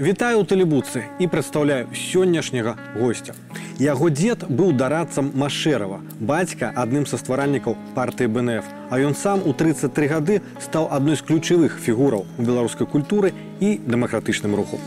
Вітаю ў тэлебуцы і прадстаўляю сённяшняга госця. Яго дзед быў дарадцам Машэрава, бацька адным са стваральнікаў партыі БНФ, а ён сам у 33 гады стаў адной з ключавых фігураў у беларускай культуры і дэмакратычным руху.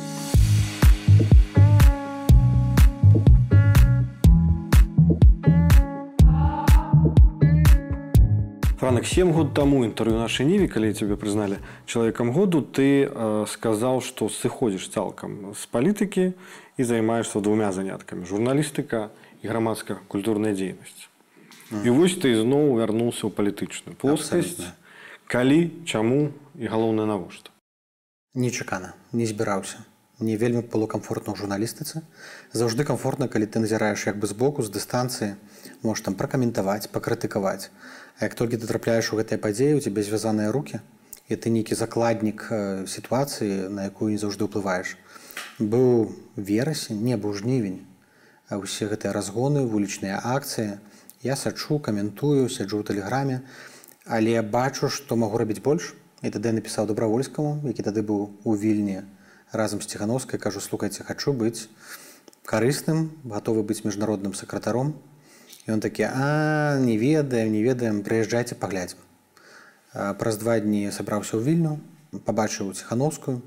Франак 7 год таму інтэрв'ю нашай ніве, калі цябе прызналі чалавекам году, ты э, сказаў, што сыходзіш цалкам з палітыкі і займаешься двумя заняткамі журналістыка і грамадская культурная дзейнасць. Mm. І вось ты зноў вярнуўся ў палітычную плоскасць. Калі, чаму і галоўнае навошта? Нечакана, не збіраўся. Не вельмі было камфортна ў журналістыцы. Заўжды камфортна, калі ты назіраеш як бы збоку з дыстанцыі, можаш там пракаментаваць, пакрытыкаваць. Як толькі ты трапляеш у гэтыя падзеі, у цябе звязаныя рукі і ты нейкі закладнік сітуацыі, на якую не заўжды ўплываеш. Быў верасень, не быў жнівень, а ўсе гэтыя разгоны, вулічныя акцыі. Я сачу, каментую, сяджу ў тэлеграме, але бачу, што магу рабіць больш. І тады напісаў добравольскаму, які тады быў у вільні разам з ціхановскай кажу слухайце хачу быць карысным, гатовы быць міжнародным сакратаром Ён такі а не ведаем, не ведаем, прыязджайце паглядзім. Праз два дні сабраўся ў вільню, пабачыў ціхановскую.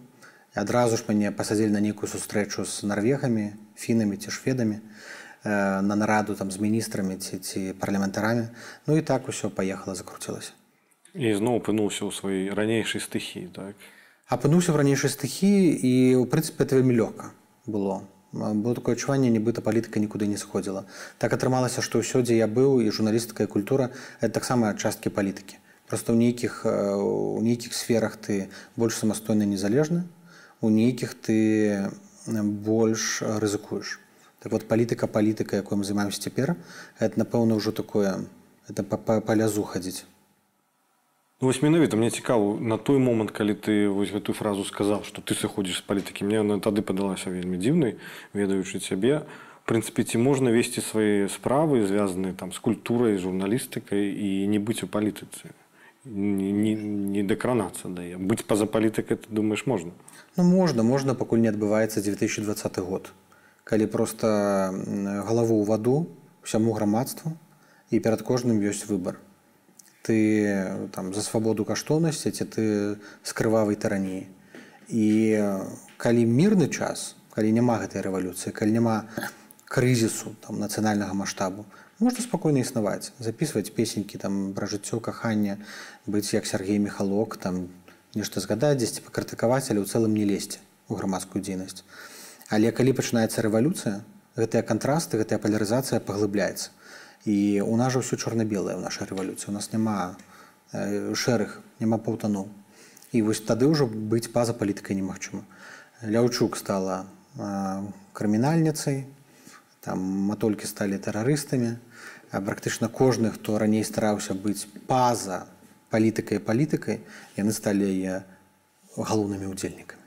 адразу ж мяне пасадзілі на нейкую сустрэчу з нарвегамі, фінамі ці шведамі на нараду там з міністрамі ці ці парламентарамі. Ну і так усё паехала, закруцілася. І зноў апынуўся ў сваёй ранейшай стыхі. Так? Апынуўся ў ранейшай стыхі і ў прынцыпе это вельмі лёгка было было такое адчуванне нібыта палітыка нікуды не сходзіла так атрымалася што ўсё дзе я быў і журналістыкая культура это таксама часткі палітыкі просто ў нейкіх у нейкіх сферах ты больш самастойна незалежны у нейкіх ты больш рызыкуеш так вот палітыка палітыка якой мы займаемся цяпер это напэўна ўжо такое это па, па, па лязу хадзіць вось менавіта мне цікава на той момант калі ты вось гэтую фразу сказаў што ты сыходзіш з палітыкі мне она тады падалася вельмі дзіўнай ведаючы цябе. Прынцыпе ці можна весці свае справы звязаныя там з культурай журналістыкай і не быць у палітыцы? Не, не, не дакранацца дае. Быць па-за палітыкай ты думаеш можна? Ну можна можна пакуль не адбываецца 2020 год. Калі просто галаву ў ваду усяму грамадству і перад кожным ёсць выбор ты там за свабоду каштоўнасці ці ты з крывавай тараней і калі мірны час калі няма гэтай рэвалюцыі калі няма крызісу там нацыянальнага маштабу можна спакойна існаваць записывать песенькі там пра жыццё кахання быць як Сергей михалок там нешта згадаць дзесьці пакрытыкаваць але ў цэлым не лезці у грамадскую дзейнасць. Але калі пачынаецца рэвалюцыя гэтыя кантрасты гэтая палярызацыя паглыбляецца і у нас жа ўсё чорна-белае ў нашай рэвалюцыі у нас няма э, шэрых няма паўтану і вось тады ўжо быць па-за палітыкай немагчыма. Ляўчук стала э, крымінальніцай там матолькі сталі тэрарыстамі практычна кожны хто раней стараўся быць па-за палітыкай палітыкай яны сталі яе галоўнымі удзельнікамі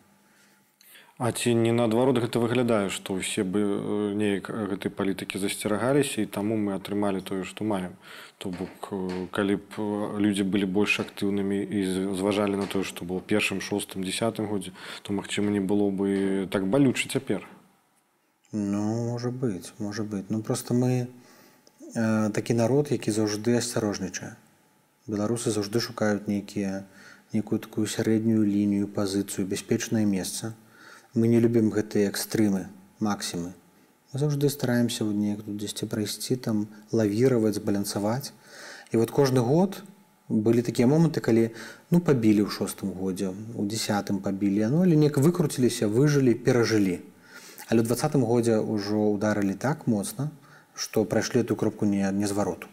А ці не наадварот гэта выглядае, што ўсе бы э, неяк гэтай палітыкі засцерагаліся і таму мы атрымалі тое, што маем. То бок э, калі б э, людзі былі больш актыўнымі і зважалі на тое, што было першым шостым десятым годзе, то магчыма не было бы так балюча цяпер. Ну можа быць, можа быць. Ну просто мы э, такі народ, які заўжды асцярожнічае. Беларусы заўжды шукаюць нейкія нейкую такую сярэднюю лінію пазіцыю бяспечнае месца мы не любім гэтыя экстрымы максімы. Мы заўжды стараемся ў неяк тут дзесьці прайсці там лавіраваць балянсаваць і вот кожны год былі такія моманты калі ну пабілі ў шостым годзе у десятым пабілі ну але неяк выкруціліся выжылі перажылі. Але ў двадцатым годзе ўжо ударылі так моцна што прайшлі эту кропку не незвароту.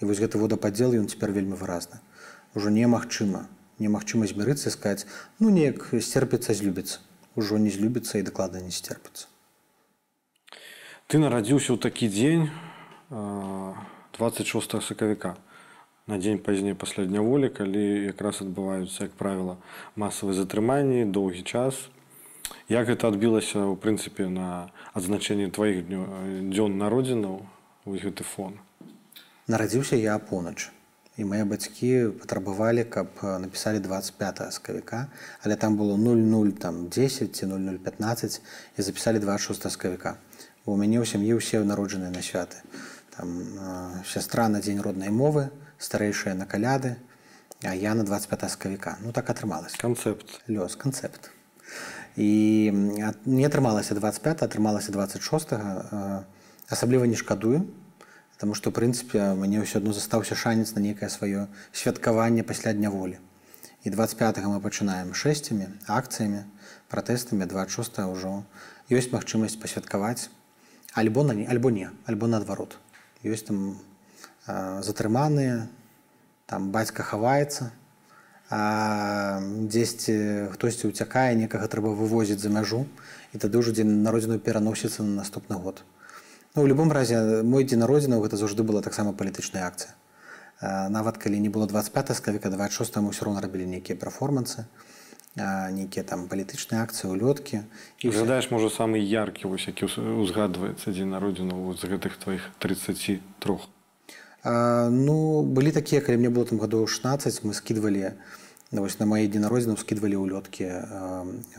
І вось гэты водападзел ён цяпер вельмі выразна ужо немагчыма немагчыма змірыцца сказаць ну неяк сцерпіцца злюбіцца ўжо не злюбіцца і дакладна не сцерпацца. Ты нарадзіўся ў такі дзень 26 сакавіка на дзень пазней пасля дня волі, калі якраз адбываюцца, як правіла, масавыя затрыманні, доўгі час. Як гэта адбілася ў прынцыпе на адзначэнне тваіх дзён народзінаў у гэты фон? Нарадзіўся я апонач і мае бацькі патрабавалі каб напісалі 25 скавіка але там было 00 там 10 ці 0015 і запісалі 26 скавіка у мяне ў сям'і ўсе народжаныя на святы. Там сястра на дзень роднай мовы старэйшая на каляды а я на 25 скавіка ну так атрымалась канцэпт лёс канцэпт і не атрымалася 25 атрымалася 26 асабліва не шкадую Таму што прынцыпе мне ўсё адно застаўся шанец на нейкае сваё святкаванне пасля дня волі. І 25 мы пачынаем шэсцямі, акцыямі, пратэстамі 26 ўжо ёсць магчымасць пасвяткаваць альбо на не альбо не альбо наадварот. ёсць там а, затрыманыя, там бацька хаваецца, дзесьці хтосьці ўцякае, некага трэба вывозіць за мяжу і тады ўжо дзень народзіну пераносіцца на наступны год. Ну, у любом разе мой дзень народзінаў гэта заўжды была таксама палітычная акцыя. Нават калі не было 25 скавіка 26 мы ўсё роўна рабілі нейкія перформансы нейкія там палітычныя акцыі улёткі і жадаеш можа самы яркі вось які узгадваецца дзень народзінаў з гэтых тваіх 33 а, ну былі такія калі мне было там гадоў 16 мы скідвалі вось на мае дні народзінаў скідвалі улёткі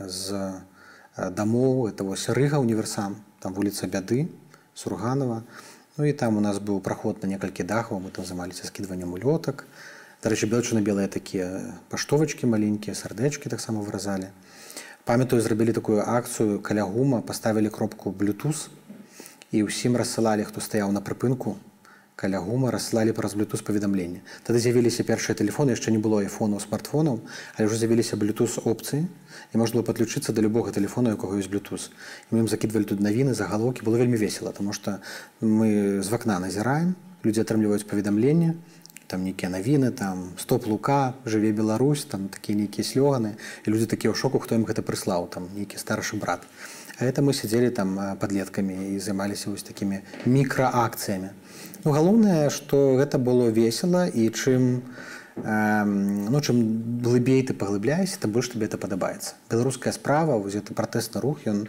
з дамоў. Это вось рыга універсам там вуліца бяды сурганова. Ну і там у нас быў праход на некалькі дахаў мы там замаліся скідваннем улётак дарэчы белчына-белыя такія паштовачкі маленькія сардэчкі таксама выразалі. Памятаю зрабілі такую акцыю каля гума паставілі кропку блютуз і ўсім рассылалі хто стаяў на прыпынку каля гума раслалі праз блютуз паведамлення тады з'явіліся першыя тэлефоны яшчэ не было айфонаў смартфонаў але ўжо з'явіліся блютуз опцыі і можна было падключыцца да любога тэлефона якога ёсць блютуз мы ім закідвалі тут навіны загалоўкі. Было вельмі весела тому что мы з вакна назіраем людзі атрымліваюць паведамленне там нейкія навіны там стоп лука жыве Беларусь там такія нейкія слёганы. І людзі такія ў шоку хто ім гэта прыслаў там нейкі старшы брат. А это мы сядзелі там падлеткамі і займаліся вось такімі мікраакцыямі Ну, галоўнае што гэта было весела і чым э, ну, чым глыбей ты паглыбляешся там больш табе это падабаецца. Беларуская справа вось это пратэсны рух ён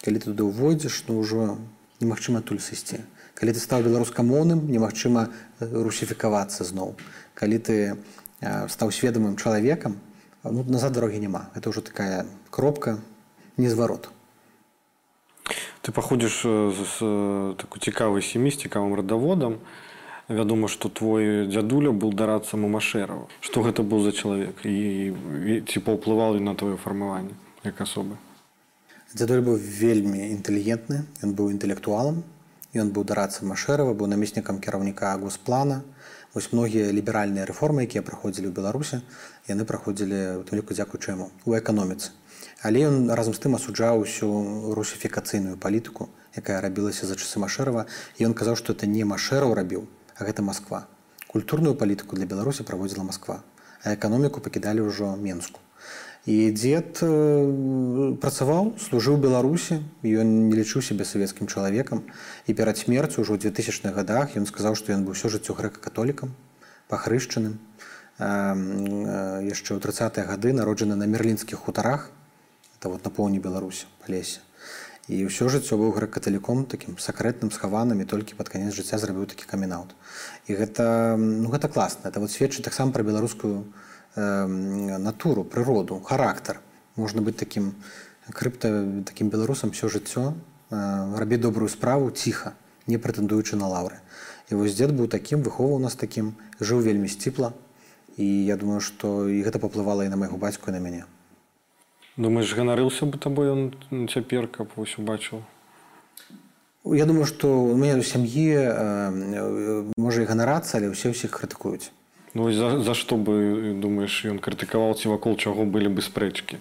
калі ты туды ўводзіш ну ўжо немагчыма туль сысці. Калі ты стаў беларускамоўным немагчыма русіфікавацца зноў. Калі ты э, стаў сведомым чалавекам ну, назад дарогі няма. Это ўжо такая кропка незварот ты паходзіш з такой цікавай сем'і з цікавым радаводам вядома што твой дзядуля быў дарадцам мамашэраў што гэта быў за чалавек і ці паўплываў на твоё фармаванне як асобы дзядуль быў вельмі інтэлігентны ён быў інтэлектуалам ён быў дарацам машэрава быў намеснікам кіраўніка госплана. Вось многія ліберальныя рэформы якія праходзілі ў беларусе яны праходзілі толькі дзякуючы яму у эканоміцы Але ён разам з тым асуджаў усю русіфікацыйную палітыку, якая рабілася за часы машэрава ён казаў, што это не машэраў рабіў, а гэта Масква. Культурную палітыку для Беларусі праводзіла Масква, а эканоміку пакідалі ўжо менску. І дзед э, працаваў, служыў Беларусі, ён не лічыў сябе савецкім чалавекам і перад смерцю ўжо ў 2000-х годах ён сказаў, што ён быў усё жыццё грэка-католікам, пахрышчаным. яшчэ ў 30-е гады народжаны на мерлінскіх хутарах это вот на поўні беларусі па лесе і ўсё жыццё быў грэк-каталіком такім сакрэтным схаваным і толькі пад канец жыцця зрабіў такі камінаут і гэта ну гэта класна это вот сведчыць таксама пра беларускую э, натуру прыроду характар можна быць такім крыпта такім беларусам все жыццё э, рабіць добрую справу ціха не прэтэндуючы на лаўры і вось дзед быў такім выховаў нас такім жыў вельмі сціпла і я думаю што і гэта паплывала і на майго бацьку і на мяне думаешь ганарыўся бы табой ён цяпер каб вось убачыў я думаю што у мяне у сям'і можа і ганарацца але ўсе ўсіх крытыкуюць. Ну за, за што бы думаеш ён крытыкаваў ці вакол чаго былі бы спрэчкі?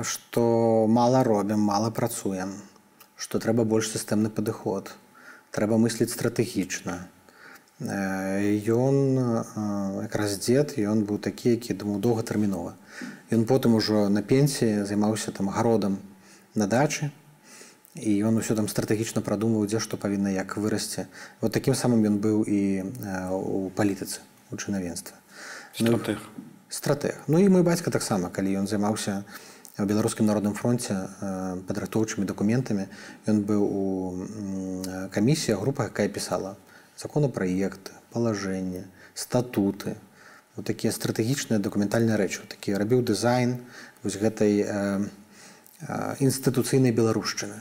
Што мала робім мала працуем што трэба больш сістэмны падыход трэба мысліць стратэгічна ён якраз дзед ён быў такі які думаў доўгатэрмінова ён потым ужо на пенсіі займаўся там гародам на дачы і ён усё там стратэгічна прадумаў дзе што павінна як вырасці вот такім самым ён быў і у палітыцы у чынавенства ну, стратег. Ну і мой бацька таксама калі ён займаўся у беларускім народным фронте падрыхтоўчымі дакументамі ён быў у камісія група якая пісала законапраекты палажэнне статуты. Вот такія стратэгічныя дакументальныя рэчы. Такі рабіў дызайн вось гэтай э, э, інстытуцыйнай беларушчыны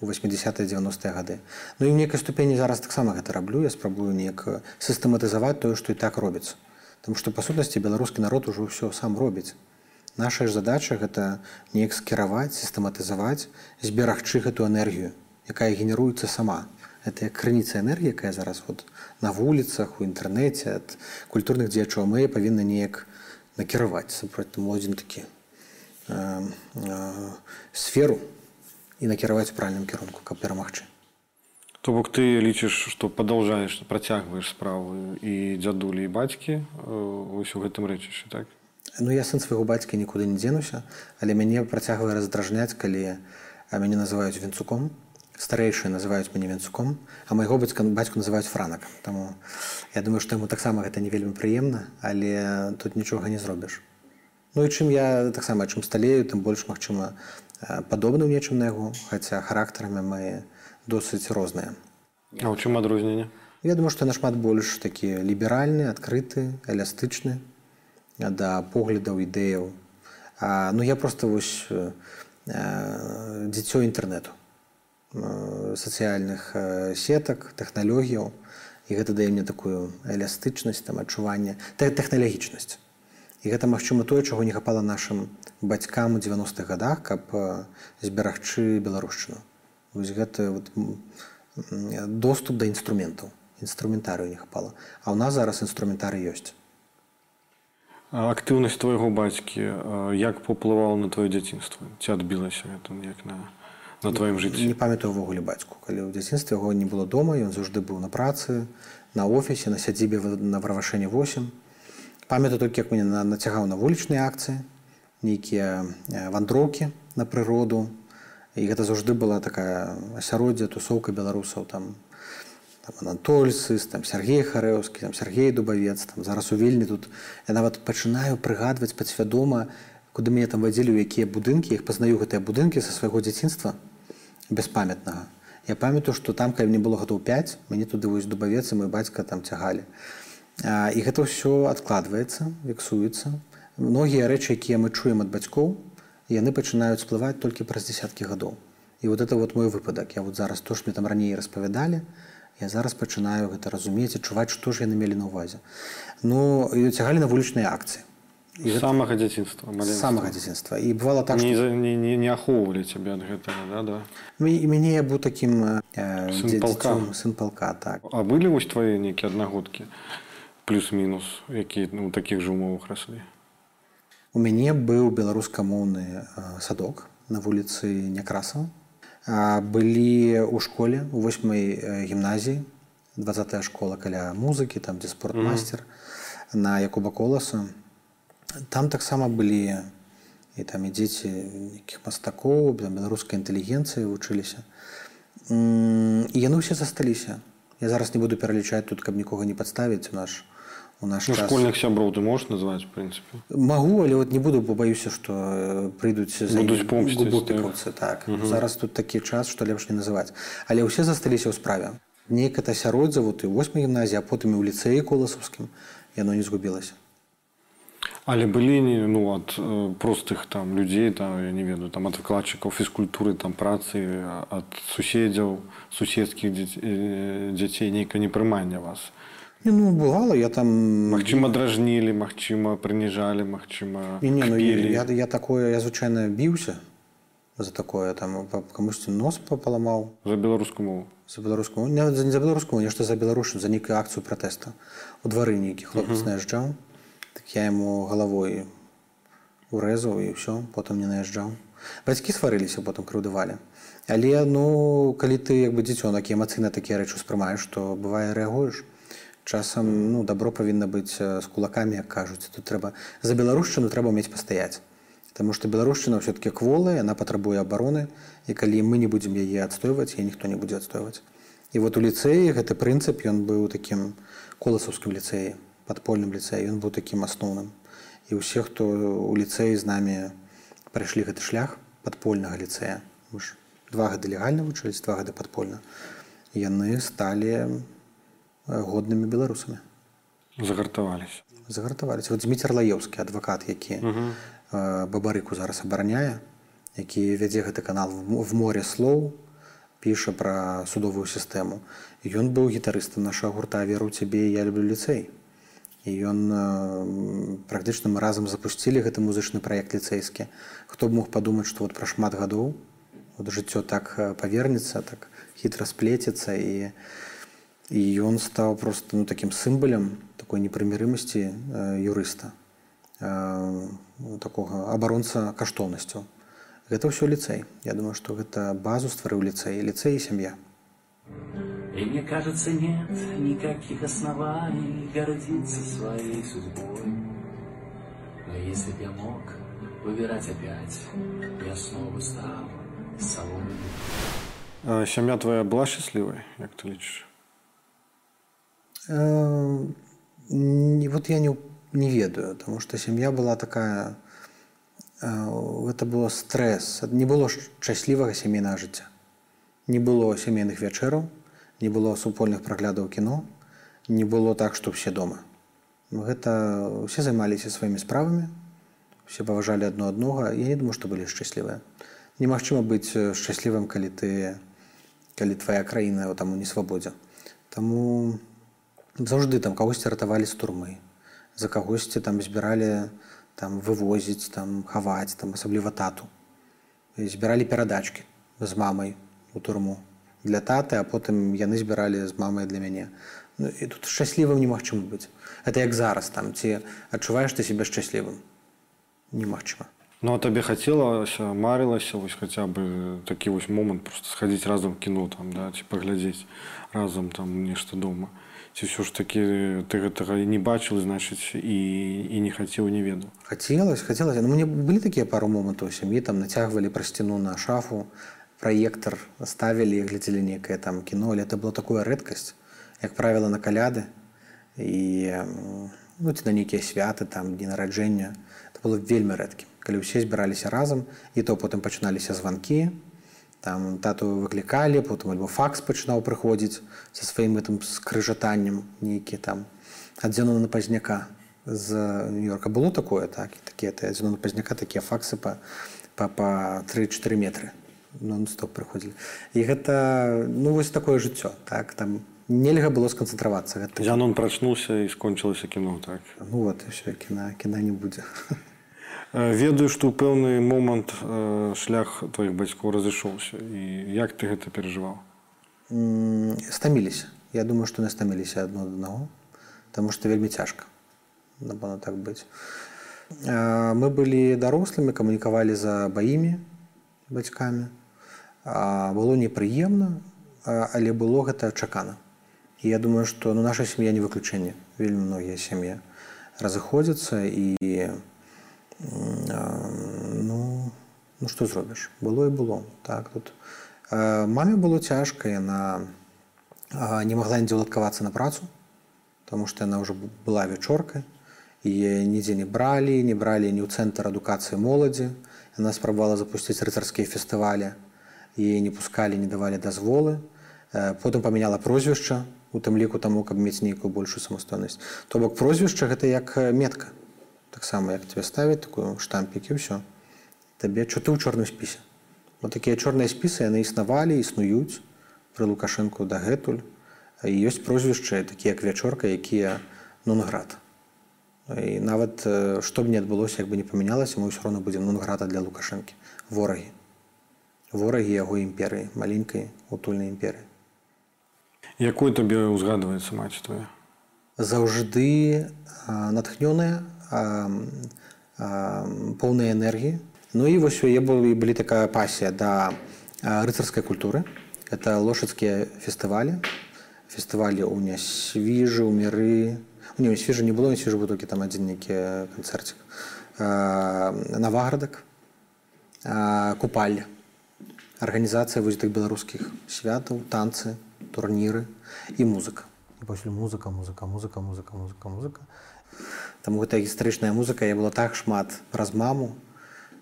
80-90 гады. Ну і ў нейкай ступені зараз таксама гэта раблю. Я спрабую неяк сістэматызаваць тое што і так робіцца. Таму што па сутнасці беларускі народ ужо ўсё сам робіць. Наша ж задача гэта неяк скіраваць сістэматызаваць зберагчы гэту энергію якая генеруецца сама это як крыніца энергіі якая зараз вот на вуліцах у інтэрнэце ад культурных дзеячаў мы павінны неяк накіраваць супраць один такі э, э, сферу і накіраваць правильным кірунку каб перамагчы. То бок ты лічыш што падаўжаеш працягваеш справы і дзядулі і бацькі э, гэтым рэчышы так? Ну я сын свайго бацькі нікуды не дзенуся але мяне працягвае раздражняць калі мяне называюць вінцуком старэйшыя называюць мяне венцуком а майго бацька бацьку называюць франак. Таму я думаю што яму таксама гэта не вельмі прыемна але тут нічога не зробіш. Ну і чым я таксама чым сталею тым больш магчыма падобна ў нечым на яго хаця характарамі мы досыць розныя. А ў чым адрозненне? Я думаю што нашмат больш такі ліберальны адкрыты элястычны да поглядаў ідэяў. Ну я просто вось дзіцё інтэрнэту сацыяльных э, сетак тэхналогіяў. І гэта дае мне такую элястычнасць там адчування тэхналагічнасць. І гэта магчыма тое чаго не хапала нашим бацькам у 90-х годах каб э, зберагчы беларушчыну. Вось гэта вот, доступ да інструментаў. Інструментарыю не хапала. А ў нас зараз інструментары ёсць. Актыўнасць твайго бацькі як паўплывала на твоё дзяцінства? Ці адбілася гэта як на на тваім жыцці? не памятаю ўвогуле бацьку. Калі ў дзяцінстве яго не было дома ён заўжды быў на працы на офісе на сядзібе на правашэнне 8 памятаю толькі як мяне нацягаў на вулічныя акцыі нейкія вандроўкі на прыроду. І гэта заўжды была такая асяроддзе тусоўка беларусаў там анатольцы там Сергей харэўскі там Сергей дубавец там зараз у вельмі тут. Я нават пачынаю прыгадваць падсвядома куды мяне там вадзілі ў якія будынкі іх пазнаю гэтыя будынкі са свайго дзяцінства беспамятнага я памятаю што там калі мне было гадоў 5 мяне туды вось дубавец і мой бацька там цягалі а, і гэта ўсё адкладваецца віксуецца многія рэчы якія мы чуем ад бацькоў яны пачынаюць сплываць толькі праз десяткі гадоў. І вот это вот мой выпадак. Я вот зараз то ж мне там раней распавядалі я зараз пачынаю гэта разумець адчуваць што ж яны мелі на увазе ну цягалі на вулічныя акцыі і самага дзяцінства самага дзяцінства і бывало так не, што... не, не, не ахоўвалі цябе ад гэтага да, да? і мяне я быў такім э, сын палка сын палка так. А былі вось твае нейкія аднагодкі плюс-мінус які ну, такіх жа умовах раслі у мяне быў беларускамоўны э, садок на вуліцы някрасава былі ў школе у восьмай э, гімназіі 20 школа каля музыкі там дзе спортмастер mm -hmm. на якуба коласа там таксама былі і там і дзеці якіх мастакоў беларускай інтэлігенцыі вучыліся. І яны ўсе засталіся. Я зараз не буду пералічаць тут каб нікога не падставіць у наш у наш ну, школьных сяброў ты можаш назваць прынцыпе? Магу але вот не буду побаюся што прыйдуць помсці так. угу. зараз тут такі час што лепш не называць. Але ўсе засталіся ў справе. Нейка асяроддзя вот і восьмай гімназія а потым і ў ліцэі коласаўскім яно не згубілася Але былі ну, ад э, простых там людзей там, я не ведаю там ад выкладчыкаў фізкультуры там працы ад суседзяў суседскіх дзяцей нейка непрымання вас. Ну бывало я там Магчыма дражнілі магчыма прыніжалі магчыма не, не, ну, я, я такое я звычайна біўся за такое там камусьці нос паламаў. За беларускую мову. За беларускую не, за, беларускую нешта за беларушу за нейкую акцыю пратэста. У двары нейкі хлопец наязджаў. uh -huh так я ему галавой урэзаў і ўсё потым не наязджаў бацькі сварыліся потым крыўдывалі але ну калі ты як бы дзіцё такі эмацыйна такія рэчы успрымаеш то бывае рэагуеш часам ну добро павінна быць з кулакамі як кажуць тут трэба за беларушчыну трэба мець пастаяць Таму што беларушчына ўсё-таки кволая яна патрабуе абароны і калі мы не будзем яе адстойваць і ніхто не будзе адстойваць і вот у ліцэі гэты прынцып ён быў такім коласаўскім ліцэі падпольным ліцэі ён быў такім асноўным і ўсе хто у ліцэі з намі прайшлі гэты шлях падпольнага ліцэя два гады легальна вучылись два гады падпольна яны сталі годнымі беларусамі. Загартаваліся. Загартаваліся. Вот зміцер лаеўскі адвакат які бабарыку зараз абараняе які вядзе гэты канал в море слоў піша пра судовую сістэму. Ён быў гітарыстам нашага гурта веру цябе я люблю ліцэй і ён практычна мы разам запусцілі гэты музычны праект ліцэйскі. Хто б мог падумаць што вот пра шмат гадоў вот жыццё так павернецца так хітра сплецецца і і ён стаў просто ну такім сімбалем такой непрымірымасці юрыста такога абаронца каштоўнасцю гэта ўсё ліцэй. Я думаю што гэта базу стварыў ліцэй. Ліцэй і сям'я И мне кажется, нет никаких оснований гордиться своей судьбой. Но если б я мог выбирать опять, я снова стал соломой. А сям'я твоя была счастлівай як ты лічыш Э, не- вот я не, не ведаю, потому что семья была такая, э, это было стресс, не было шчаслівага сямейнага жыцця. Не было сямейных вячэраў, не было супольных праглядаў кіно, не было так, што ўсе дома. Гэта усе займаліся сваімі справамі, все паважалі адно аднога. Я не думаю, што былі шчаслівыя. Немагчыма быць э, шчаслівым, калі ты калі твая краіна там у несвабодзе. Таму заўжды там кагосьці ратавалі з турмы за кагосьці там збіралі там вывозіць там хаваць там асабліва тату збіралі перадачкі з мамай у турму для таты а потым яны збіралі з мамай для мяне. Ну, і тут шчаслівым немагчыма быць. Это як зараз там ці адчуваеш ты себе шчаслівым? Немагчыма. Ну а табе хацелася марылася вось хаця бы такі вось момант просто схадзіць разам кіно там да ці паглядзець разам там нешта дома. Ці ўсё ж такі ты гэтага не бачыў значыць і і не хацеў не ведаў Хотелось, хотелось. Ну, мне были такие пару моментов у семьи, там натягивали про стену на шафу, проектор ставили и глядели некое там кино. Или это была такая редкость, как правило, на коляды и м, ну, ці на некие святы, там, дні народження. Это было вельми редким. Коли все збиралися разом, і то потім починалися звонки, там тату викликали, потім альбо факс починав приходити зі своїм там скрижатанням, ніякі там ад Зенона Пазняка з Нью-Йорка. Було такое, так? І такі ад Зенона Пазняка такі факси по, по, по 3-4 метри нон-стоп приходили. І гэта, ну, вось такое жыццё, так? Там нельга было сканцэнтравацца. Гэта, Зянон прачнуўся і скончылася кіно так ну, вот, все, кіна, кіна не будзе. Ведаю што ў пэўны момант шлях тваіх бацькоў разышоўся і як ты гэта перажываў стаміліся я думаю што не стаміліся адно ад аднаго таму што вельмі цяжка напэўна так быць мы былі дарослымі камунікавалі за баімі бацькамі было непрыемна але было гэта чакана. І я думаю што ну, наша сям'я не выключэнне. Вельмі многія сям'і разыходзяцца і ну ну што зробіш? Было і было. Так тут маме было цяжка яна не магла нідзе ўладкавацца на працу тому што яна ўжо была вячоркай і нідзе не бралі не бралі ні ў цэнтр адукацыі моладзі. Яна спрабавала запусціць рыцарскія фестывалі і не пускалі не давалі дазволы. Потым памяняла прозвішча у тым ліку таму каб мець нейкую большую самастойнасць. То бок прозвішча гэта як метка. Таксама як тебе ставяць такую штампікі ўсё. Табе чо ты ў чорным спісе. Вот такія чорныя спісы яны існавалі існуюць пры лукашэнку дагэтуль. Ёсць прозвішчы такі як вячорка якія нунград і нават што б не адбылося як бы не памянялася мы ўсё роўно будзем нунграда для лукашэнкі. Ворагі ворагі яго імперыі маленькай утульнай імперыі. Якой табе ўзгадваецца маці твоя? Заўжды натхнёная поўнай энергіі. Ну і вось у яе былі былі такая пасія да рыцарскай культуры. Это лошадскія фестывалі. Фестывалі ў нясвіжы ў міры. Не ў свежа не было свежа толькі там адзін нейкі канцэрцік наваградак купаль арганізацыя вось тых беларускіх святаў танцы турніры і музыка. І пасля музыка музыка музыка музыка музыка музыка. Таму гэта гістарычная музыка. Я была так шмат праз маму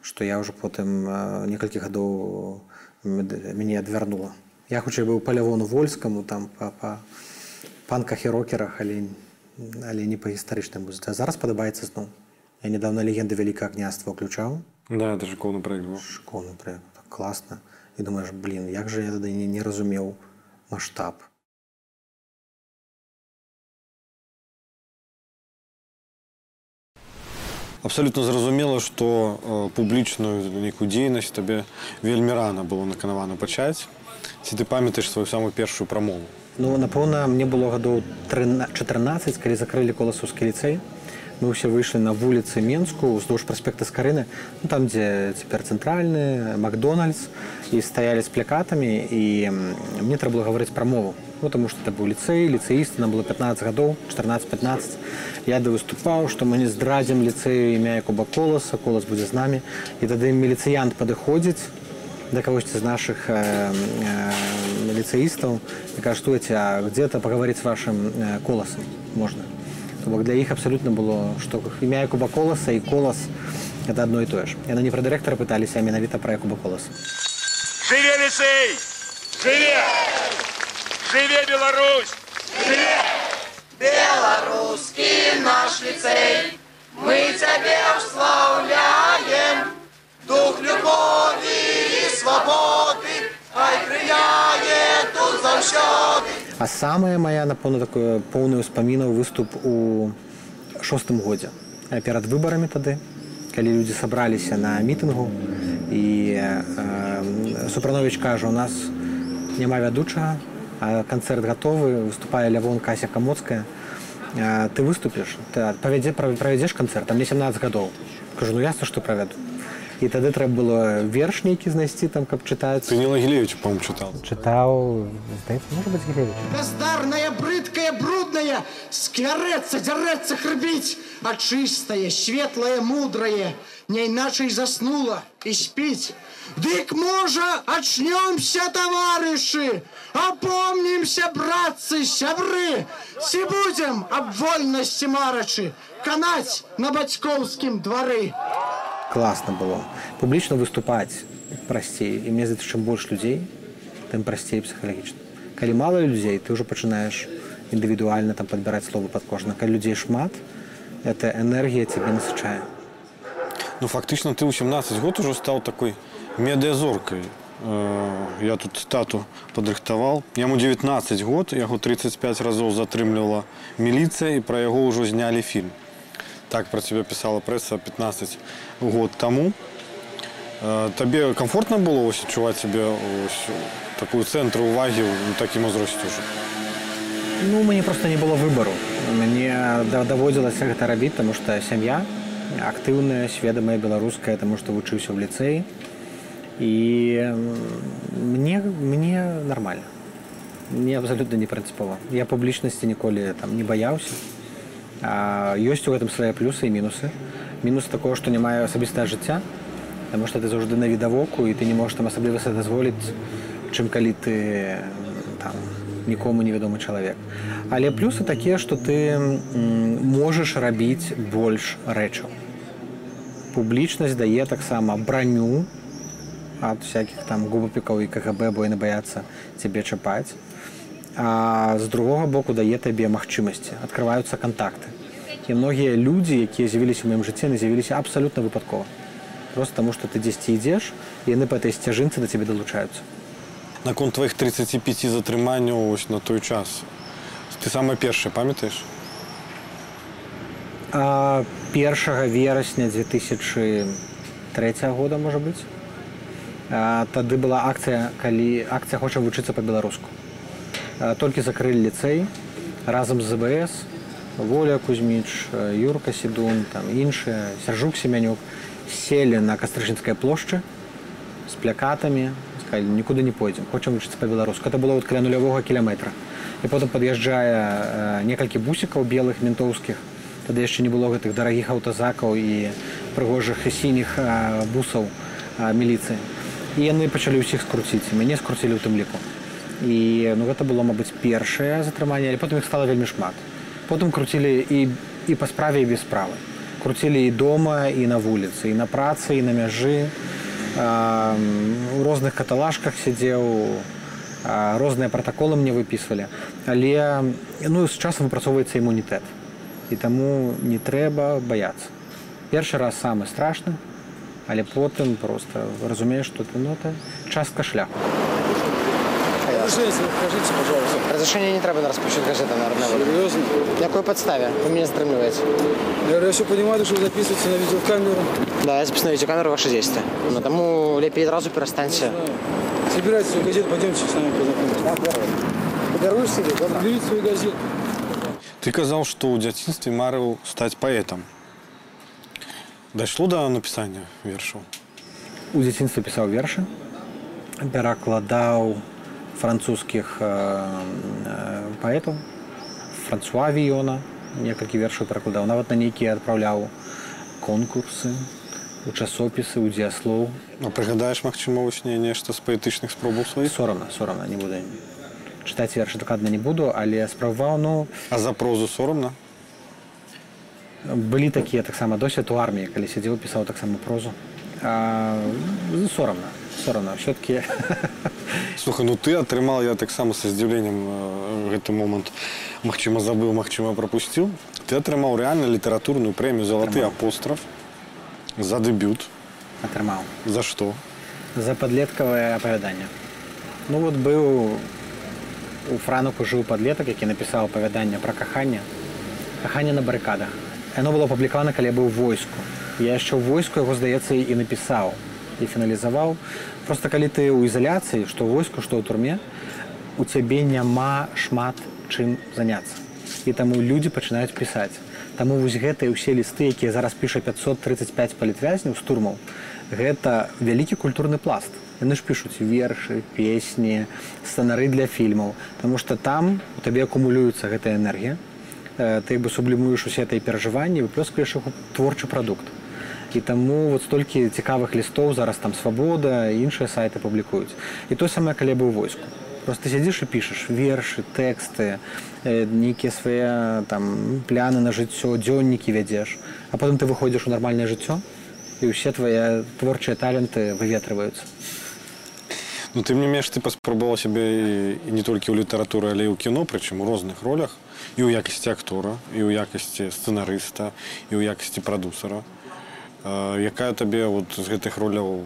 што я ўжо потым э, некалькі гадоў мяне адвярнула я хутчэй быў палявону вольскаму там па, па, панках і рокерах але але не па гістарычнай музыцы а зараз падабаецца зноў я недавно легенды вялікае княства ўключаў Да, это проект был. школьны проект так класна і думаеш блин як же я тады не, не разумеў маштаб Абсолютно зразумела, што э, публічную нейкую дзейнасць табе вельмі рана было наканавана пачаць. Ці ты памятаеш сваю самую першую прамову? Ну напэўна мне было гадоў 13 14 калі закрылі коласаўскі ліцэй мы ўсе выйшлі на вуліцы менску уздоўж праспекта скарыны ну, там дзе цяпер цэнтральны макдональдс і стаялі з плякатамі і м, мне трэба было гаварыць пра мову ну, таму што это быў ліцэй ліцэісты нам было 15 гадоў 14-15 я да выступаў што мы не здрадзім ліцэю імя якуба коласа колас будзе з намі і тады міліцыянт падыходзіць да кагосьці з наших э, э, лицеистов и кажут, что а где-то поговорить с вашим э, колосом можно. То бок для іх абсолютно было, что імя Якуба Коласа и Колос – это одно и то же. И они про директора пытались, а менавіта про Якуба Коласа. Живе ліцей! Живе! Живе Беларусь! Белорусский наш лицей, мы тебя уславляем. Дух любови и свободы, хай прыяе тут заўсёды. А самая моя, напэўна, такое поўную ўспамінаў выступ у шостым годзе. А перад выбарамі тады, калі людзі сабраліся на мітынгу і э, Супранович кажа, у нас няма вядучага, канцэрт гатовы, выступае Лявон Кася Камоцкая. Э, ты выступіш, ты павядзе, правядзеш канцэрт, там мне 17 гадоў. Кажу, ну ясна, што правяду. І тады трэба было верш нейкі знайсці там, каб чытаць. Ты не Лагілевич, по-моему, чытал. Чытаў. Бездарная, брыдкая, брудная, склярэцца, дзярэцца, хрбіць, а чыстае, светлае, мудрае, не іначай заснула і спіць. Дык можа, ачнёмся, таварышы, апомнімся, братцы, сябры, ці будзем аб вольнасці марачы, канаць на бацькоўскім двары. Класна было публічна выступаць прасцей і мне здаецца чым больш людзей тым прасцей псіхалагічна калі мала людзей ты ўжо пачынаеш індывідуальна там падбіраць словы пад кожна калі людзей шмат это энергія цябе насычае Ну, фактично, ты ў 17 год уже стал такой медыазоркай. Э, Я тут цитату падрыхтаваў. Яму 19 год, яго 35 разоў затрымлівала міліцыя і пра яго ўжо знялі фільм. Так пра цябе пісала прэса 15 год таму. Э, Табе комфортна было ось адчуваць сябе такую цэнтру увагі ў такім узросце ўжо. Ну мне просто не было выбару мне да- даводзілася гэта рабіць таму што сям'я актыўная сведамая беларуская таму што вучыўся ў ліцэі і мне мне нормально. Мне абсалютна не прынцыпова я публічнасці ніколі там не баяўся а, ёсць у гэтым свае плюсы і мінусы. Мінус такого што не маю асабістае жыцця Таму што ты заўжды на відавоку і ты не можаш там асабліва себе дазволіць чым калі ты там нікому невядомы чалавек. Але плюсы такія што ты можаш рабіць больш рэчаў. Публічнасць дае таксама браню ад всяких там губапікаў і кгб бо яны баяцца цябе чапаць а з другога боку дае табе магчымасці открываюцца контакты і многія людзі якія з'явіліся ў маім жыцці яны з'явіліся абсалютна выпадкова. Просто таму што ты дзесьці ідзеш яны па этой сцяжынцы да цябе далучаюцца. Наконт тваіх 35 затрыманняў ось на той час. Ты самае першае памятаеш? А 1 верасня 2003 года можа быць тады была акцыя калі акцыя хоча вучыцца па-беларуску толькі закрылі ліцэй разам з збс воля кузьміч юрка седун там іншыя сяржук семянюк селі на кастрычынскай плошчы з плякатамі сказалі нікуды не пойдзем хочам вучыцца па-беларуску это было вот каля нулявога кіламетра. І потым пад'язджае некалькі бусікаў белых ментоўскіх. Тады яшчэ не было гэтых дарагіх аўтазакаў і прыгожых і сініх бусаў міліцыі. І яны пачалі ўсіх скруціць. Мяне скруцілі ў тым ліку і ну гэта было мабыць першае затрыманне але потым іх стала вельмі шмат. Потым круцілі і і па справе і без справы. Круцілі і дома і на вуліцы і на працы і на мяжы. У розных каталажках сядзеў. Розныя пратаколы мне выпісвалі. Але ну з часам выпрацоўваецца імунітэт. І таму не трэба баяцца. Першы раз самы страшны але потым просто разумееш што ты ну это частка шляху Скажите, пожалуйста. Разрешение не треба на распущу газеты народная воля. Серьезно? На какой подставе? Вы меня затримливаете. Я, я все понимаю, что вы записываете на видеокамеру. Да, я записываю на видеокамеру ваши действия. Но тому лепей сразу перестаньте. Собирайте свою газету, пойдемте с нами познакомимся. Подаруешь себе, добро? Берите свою газету. Ты казаў, што ў дзяцінстве марыў стаць паэтам. Дайшло да напісання вершаў. у дзяцінстве пісаў вершы перакладаў французскіх э, э, паэтаў франсуа віёна некалькі вершаў перакладаў. Нават на нейкія адпраўляў конкурсы у часопісы у дзеяслоў. А прыгадаеш, магчыма, вусне нешта з паэтычных спробаў сваіх? сорамна сорамна не буду. Чытаць вершы дакладна не буду але спрабаваў ну А за прозу сорамна? былі такія таксама досвед у арміі калі сядзеў пісаў таксама прозу. А, сорамна сорамна. Все-таки Слухай, ну ты атрымал я таксама са здзіўленнем гэты момант магчыма забыў, магчыма прапусціў. Ты атрымаў рэальна літаратурную прэмію залаты апостраф за дэбют. атрымаў За што? за падлеткавае апавяданне ну вот быў у франуку жыў падлетак які напісаў апавяданне пра каханне каханне на барыкадах яно было апублікавана калі я быў войску. Я яшчэ ў войску яго здаецца і напісаў і фіналізаваў просто калі ты ў ізаляцыі што войску што ў турме у цябе няма шмат чым заняцца і таму людзі пачынаюць пісаць таму вось гэтыя ўсе лісты якія зараз піша 535 палітвязняў з турмаў гэта вялікі культурны пласт. Яны ж пішуць вершы песні сцэнары для фільмаў. Таму што там у табе акумулюецца гэтая энергія. Э, ты бы сублімуеш усе этой перажыванні выплёскаеш іх у творчы прадукт і таму вот столькі цікавых лістоў зараз там свабода іншыя сайты публікуюць. І то самае калі быў войску. Просто сядзіш і пішаш вершы тэксты э, нейкія свае там пляны на жыццё дзённікі вядзеш. А потым ты выходзіш у нармальнае жыццё і ўсе твае творчыя таленты выветрываюцца. Ну тым не менш ты паспрабаваў сябе і, і не толькі ў літаратуры, але і ў кіно, прычым у розных ролях і ў якасці актора, і ў якасці сцэнарыста, і ў якасці прадусара. Э, якая табе вот з гэтых роляў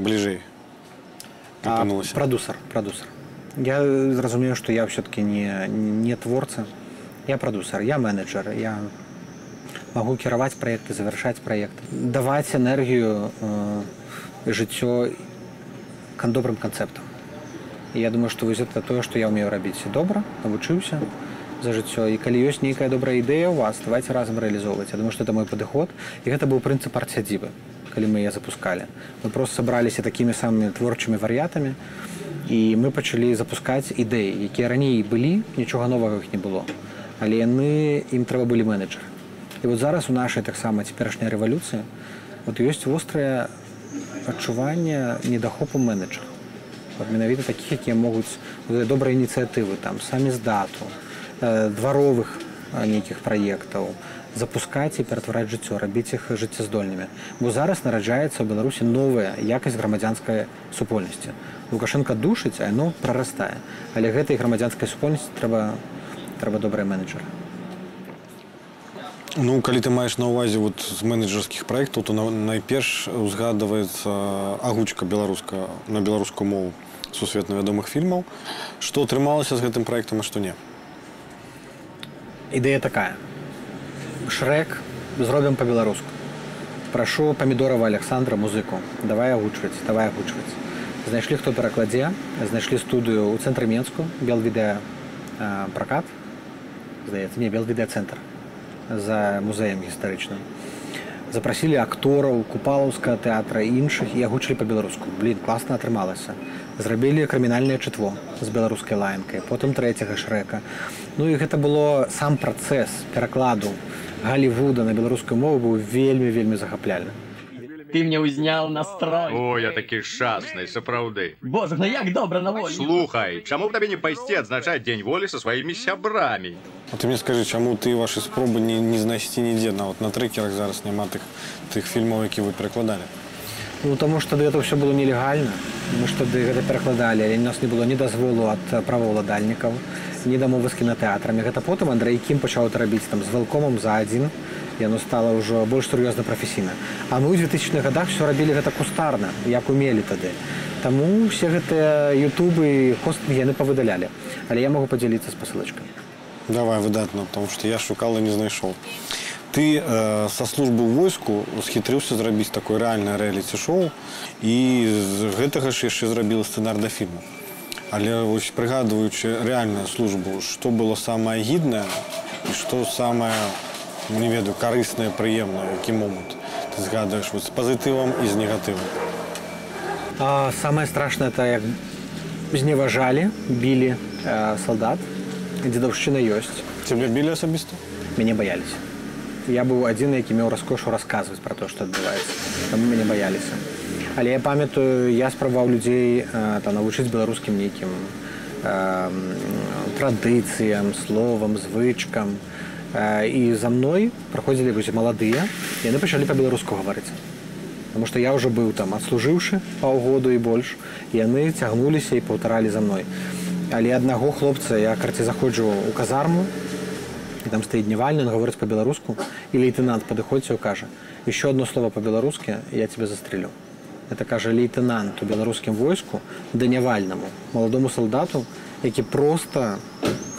бліжэй? Продюсер, продюсер. Я зразумею, что я все-таки не, не творца, я продюсер, я менеджер, я могу кіраваць проекты, завершаць проекты, даваць энергію э, жыццё кан добрым канцэптам. Я думаю, што вось это тое, што я ўмею рабіць добра, навучыўся за жыццё. І калі ёсць нейкая добрая ідэя ў вас давайте разам рэалізоўваць. Я думаю, што это мой падыход. І гэта быў прынцып арцядзібы калі мы яе запускалі. Мы просто сабраліся такімі самымі творчымі вар'ятамі і мы пачалі запускаць ідэі якія раней былі нічога новага іх не было. Але яны ім трэба былі менеджеры і вот зараз у нашай таксама цяперашняй рэвалюцыі вот ёсць вострае адчуванне недахопу менеджера менавіта такіх якія могуць добрыя ініцыятывы там самі здату э, дваровых э, нейкіх праектаў запускаць і ператвараць жыццё рабіць іх жыццяздольнымі бо зараз нараджаецца ў беларусі новая якасць грамадзянскай супольнасці лукашенко душыць а яно прарастае але гэтай грамадзянскай супольнасці трэба трэба добрыя менеджеры Ну калі ты маеш на ўвазе вот з менеджерскіх праектаў, то на, найперш узгадваецца агучка беларуска на беларускую мову сусветна вядомых фільмаў. Што атрымалася з гэтым праектам, а што не? Ідэя такая. Шрэк зробім па-беларуску. Прашу памідорова александра музыку. Давай агучваць давай агучваць. Знайшлі хто перакладзе знайшлі студыю ў цэнтры менску белвідэа пракат. Здаецца не белвідэа-цэнтр за музеем гістарычным запрасілі актораў купалаўска тэатра і іншых і агучылі па-беларуску. Блин класна атрымалася. Зрабілі крымінальнае чытво з беларускай лаянкай потым трэцяга шрэка ну і гэта было сам працэс перакладу галівуда на беларускую мову быў вельмі вельмі захапляльны Ты мне узнял настрой. О, я такі шчасны, сапраўды. Боже, ну як добра на волі. Слухай, чаму б табе не пайсці адзначаць дзень волі са сваімі сябрамі? А ты мне скажы, чаму ты вашы спробы не, не знайсці нідзе нават на трекерах зараз няма тых, тых фільмаў, які вы перакладалі. Ну таму што гэта ўсё было нелегальна мы ж тады гэта перакладалі але нас не было ні дазволу ад праваўладальнікаў ні дамовы з кінотэатрамі гэта потым Андрей кім пачаў это рабіць там з валкомам за адзін яно стала ўжо больш сур'ёзна прафесійна А мы ў 2000-х годах все рабілі гэта кустарна як умелі тады Таму все гэтыя ютубы хост яны павыдалялі але я могу падзяліцца з пасылачкай Давай выдатна, потому что я шукал и не знайшоў. Ты э, со службы ў войску схітрыўся зрабіць такое рэальнае рэаліці-шоу і з гэтага ж яшчэ зрабіла сцэнар да фільму. Але вось прыгадваючы рэальную службу, што было самае гіднае і што самае не ведаю карыснае, прыемнае, які момант ты згадваеш вот, з пазітывам і з негатывам. А самае страшнае это як зневажалі білі э, салдат дзедаўшчына ёсць. Цябе білі асабіста? мяне баяліся. Я быў адзін які меў раскошу расказваць пра то што адбываецца. Таму мяне баяліся. Але я памятаю я спрабаваў людзей э, там навучыць беларускім нейкім э, традыцыям словам звычкам. э, і за мной праходзілі вось маладыя. Яны пачалі па-беларуску гаварыць. Таму што я ўжо быў там адслужыўшы паўгоду і больш яны цягнуліся і паўтаралі за мной. Але аднаго хлопца я карці заходжу у казарму і там стаіць дневальны гаворыць па-беларуску і лейтенант падыходзіць кажа еще одно слово па-беларускі я тебе застрелю это кажа лейтенант у беларускім войску данявальнаму маладому салдату які просто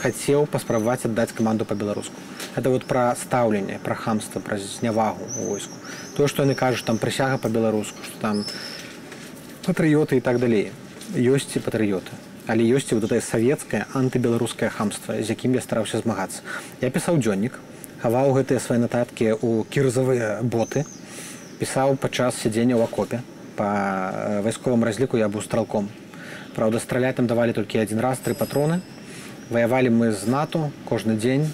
хацеў паспрабаваць аддаць каманду па-беларуску это вот пра стаўленне пра хамства пра знявагу у войску. То што яны кажуць там прысяга па-беларуску што там патрыёты і так далей ёсць і патрыёты але ёсць вот это савецкае антыбеларускае хамства з якім я стараўся змагацца я пісаў дзённік хаваў гэтыя свае нататкі ў кірзавыя боты пісаў падчас сядзення ў акопе па вайсковым разліку я быў стралком. Праўда страляць там давалі толькі адзін раз тры патроны. Ваявалі мы з нато кожны дзень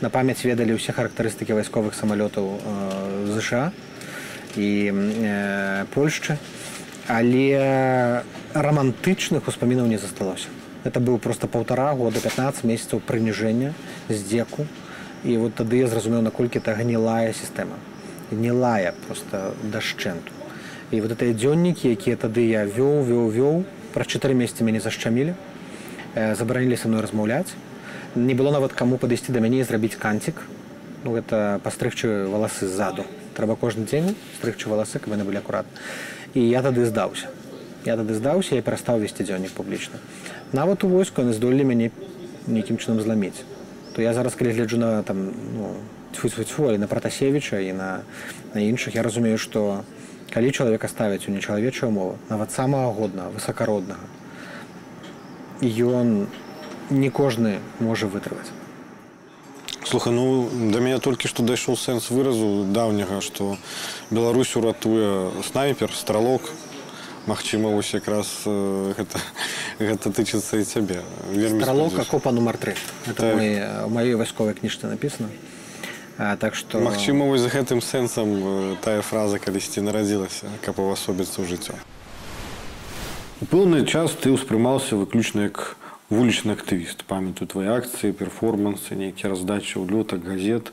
на памяць ведалі ўсе характарыстыкі вайсковых самалётаў э, ЗША і э, Польшчы але романтычных успамінаў не засталося это быў просто паўтара года 15 месяцаў прыніжэння здзеку і вот тады я зразумеў наколькі это гнілая сістэма гнілая просто дашчэнту і вот гэтыя дзённікі якія тады я вёў вёў вёў праз чатыры месяцы мяне зашчамілі забаранілі са мной размаўляць не было нават каму падысці да мяне і зрабіць канцік ну гэта пастрыгчы валасы ззаду. Трэба кожны дзень стрыгчы валасы каб яны былі акурат і я тады здаўся. Я тады здаўся і перастаў весці дзённік публічна. Нават у войску яны здолелі мяне нейкім чынам зламіць. То я зараз калі гляджу на там ну, тьфу-тьфу-тьфу, на пратасевіча і на, на іншых я разумею што калі чалавека ставяць у нечалавечую мову нават самага годна высакароднага ён не кожны можа вытрываць Слухай, ну да мяне толькі што дайшоў сэнс выразу даўняга, што Беларусь уратуе снайпер, стралок. Магчыма, вось якраз э, гэта, гэта тычыцца і цябе. Стралок акопа нумар 3. Это так. мой, у маёй вайсковай кніжцы напісана. А, так што... Магчыма, вось з гэтым сэнсам тая фраза калісьці нарадзілася, каб увасобіцца ў жыццё. У пэўны час ты ўспрымаўся выключна як вулічны актывіст памятаю твои акцыі перформансы нейкія раздачы ўлётак газет.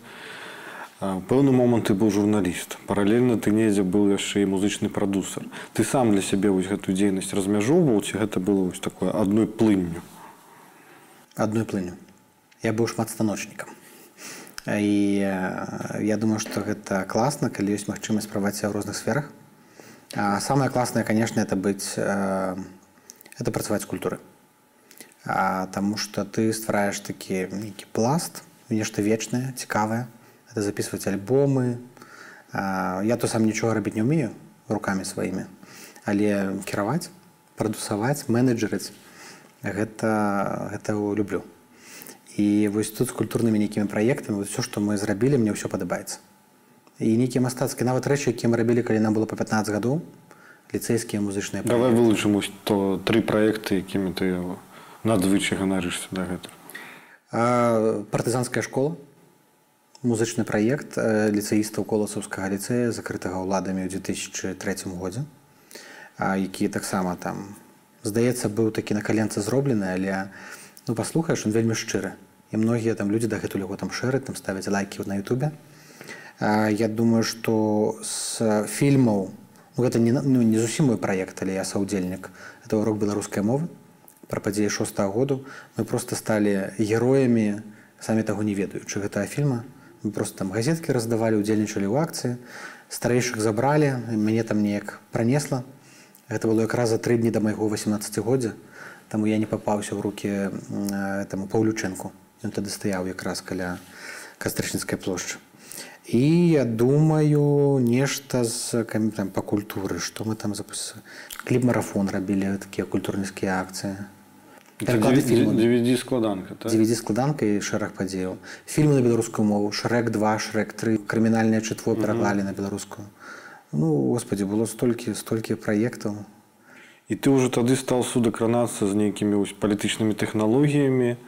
Пэўны момант ты быў журналіст паралельна ты недзе быў яшчэ і музычны прадусар ты сам для сябе вось гэтую дзейнасць размяжоўваў ці гэта было вось такое адной плынню адной плыню я быў шматстаночнікам і я думаю што гэта класна калі ёсць магчымасць праваць ў розных сферах. Самае класнае канешне это быць это працаваць культуры а, таму што ты ствараеш такі нейкі пласт нешта вечнае цікавае это записываць альбомы. А, я то сам нічога рабіць не ўмею руками сваімі але кіраваць прадусаваць менеджерыць гэта гэта люблю. І вось тут з культурнымі нейкімі праектамі все што мы зрабілі мне ўсё падабаецца. І нейкія мастацкія нават рэчы якія мы рабілі калі нам было по 15 гадоў ліцэйскія музычныя давай вылучым то тры праекты якімі ты надзвычай ганарышся да гэта партызанская школа музычны праект ліцэістаў коласаўскага ліцэя закрытага ўладамі ў 2003 годзе які таксама там здаецца быў такі на каленцы зроблены але ну паслухаеш он вельмі шчыры. І многія там людзі дагэтуль яго там шэры там ставяць лайкі на Ютубе. Я думаю што з фільмаў ну, гэта не, ну, не зусім мой праект але я саўдзельнік это урок беларускай мовы пра падзеі шостого году мы просто сталі героямі самі таго не ведаючы гэтага фільма. Мы просто там газеткі раздавалі удзельнічалі ў акцыі старэйшых забралі мяне там неяк пранесла. Гэта было якраз за тры дні да майго 18годдзя таму я не папаўся ў руки этому паўлючэнку ён тады стаяў якраз каля кастрычніцкай плошчы. І я думаю нешта з там па культуры што мы там записали кліп-марафон рабілі такія культурніцкія акцыі Пераклады фільмаў. DVD складанка так? DVD складанка і шэраг падзеяў фільмы на беларускую мову шрэк 2 шрэк 3 крымінальнае чытво пераклалі на беларускую ну господі было столькі столькі праектаў І ты ўжо тады стаў судакранацца з нейкімі вось палітычнымі тэхналогіямі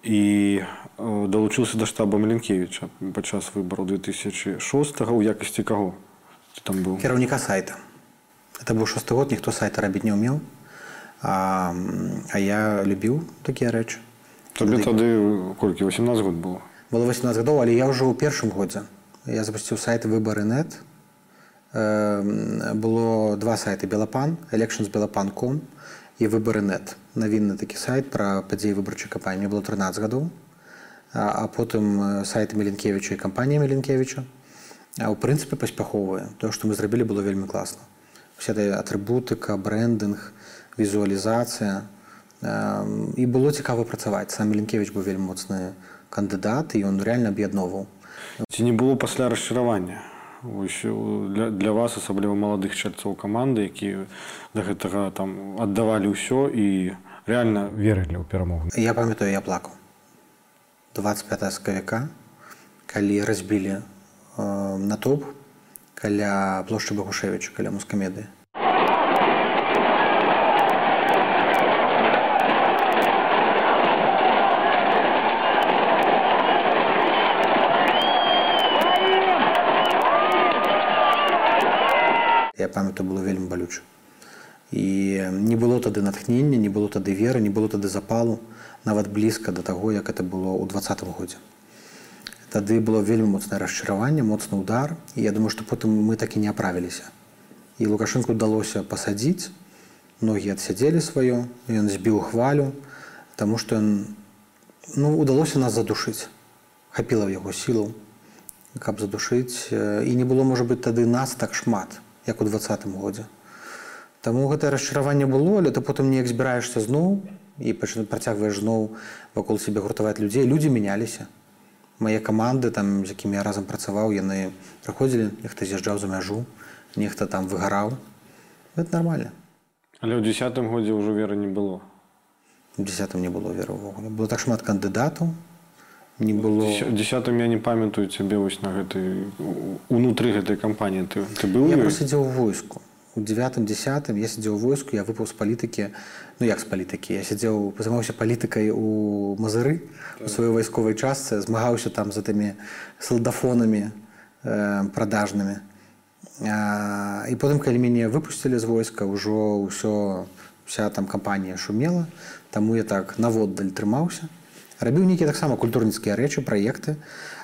і э, далучыўся да штаба Маленкевіча падчас выбараў 2006 у якасці каго ты там быў? Кіраўніка сайта. Это быў шосты год ніхто сайта рабіць не ўмеў а, а я любіў такія рэчы Табе тады колькі 18 год было? Было 18 гадоў але я ўжо ў першым годзе я запусціў сайт выбары нет. Было два сайты белапан elections белапан.com і выбары нет. Навінны такі сайт пра падзеі выбарчай кампаніі было 13 гадоў а, а потым э, сайты меленкевіча і кампанія меленкевіча а ў прынцыпе паспяховыя тое што мы зрабілі было вельмі класна эта атрыбутыка брэндынг візуалізацыя і было цікава працаваць. Сам меленкевич быў вельмі моцны кандыдат і ён реально аб'ядноўваў. Ці не было пасля расчаравання? Вось, э, для, для вас асабліва маладых чальцоў каманды якія да гэтага там аддавалі ўсё і реально верылі ў перамогу. Я памятаю я плакаў. 25 сакавіка калі разбілі э, натоп каля плошчы багушевіча каля мускамеды я памятаю было вельмі балюча. І не было тады натхнення не было тады веры не было тады запалу нават блізка да таго як это было ў двадцатым годзе. Тады было вельмі моцнае расчараванне моцны удар і я думаю што потым мы так і не аправіліся. І лукашынку удалося пасадзіць ногі адсядзелі сваё ён збіў хвалю таму што ён ну удалося нас задушыць хапіла яго сілаў каб задушыць і не было можа быць тады нас так шмат як у двадцатым годзе. Таму гэтае расчараванне было але ты потым неяк збіраешся зноў і працягваеш зноў вакол сябе гуртаваць людзей. Людзі мяняліся. Мае каманды там з якімі я разам працаваў яны прыходзілі нехта з'язджаў за мяжу нехта там выгараў. Это нормально але ў десятым годзе ўжо веры не было. У десятым не было веры ўвогуле. Было так шмат кандыдатаў не было. десятым я не памятаю цябе вось на гэтай унутры гэтай кампаніі. Ты, ты быў я сидзеў войску. У девятым десятым я сидзеў войску я выпаў з палітыкі ну як з палітыкі я сядзеў займаўся палітыкай у мазыры у сваёй вайсковай частцы змагаўся там за тымі салдафонамі э, продажнымі а, і потым калі мяне выпусцілі з войска ўжо ўсё вся там кампанія шумела таму я так наводдаль трымаўся рабіў нейкія таксама культурніцкія рэчы праекты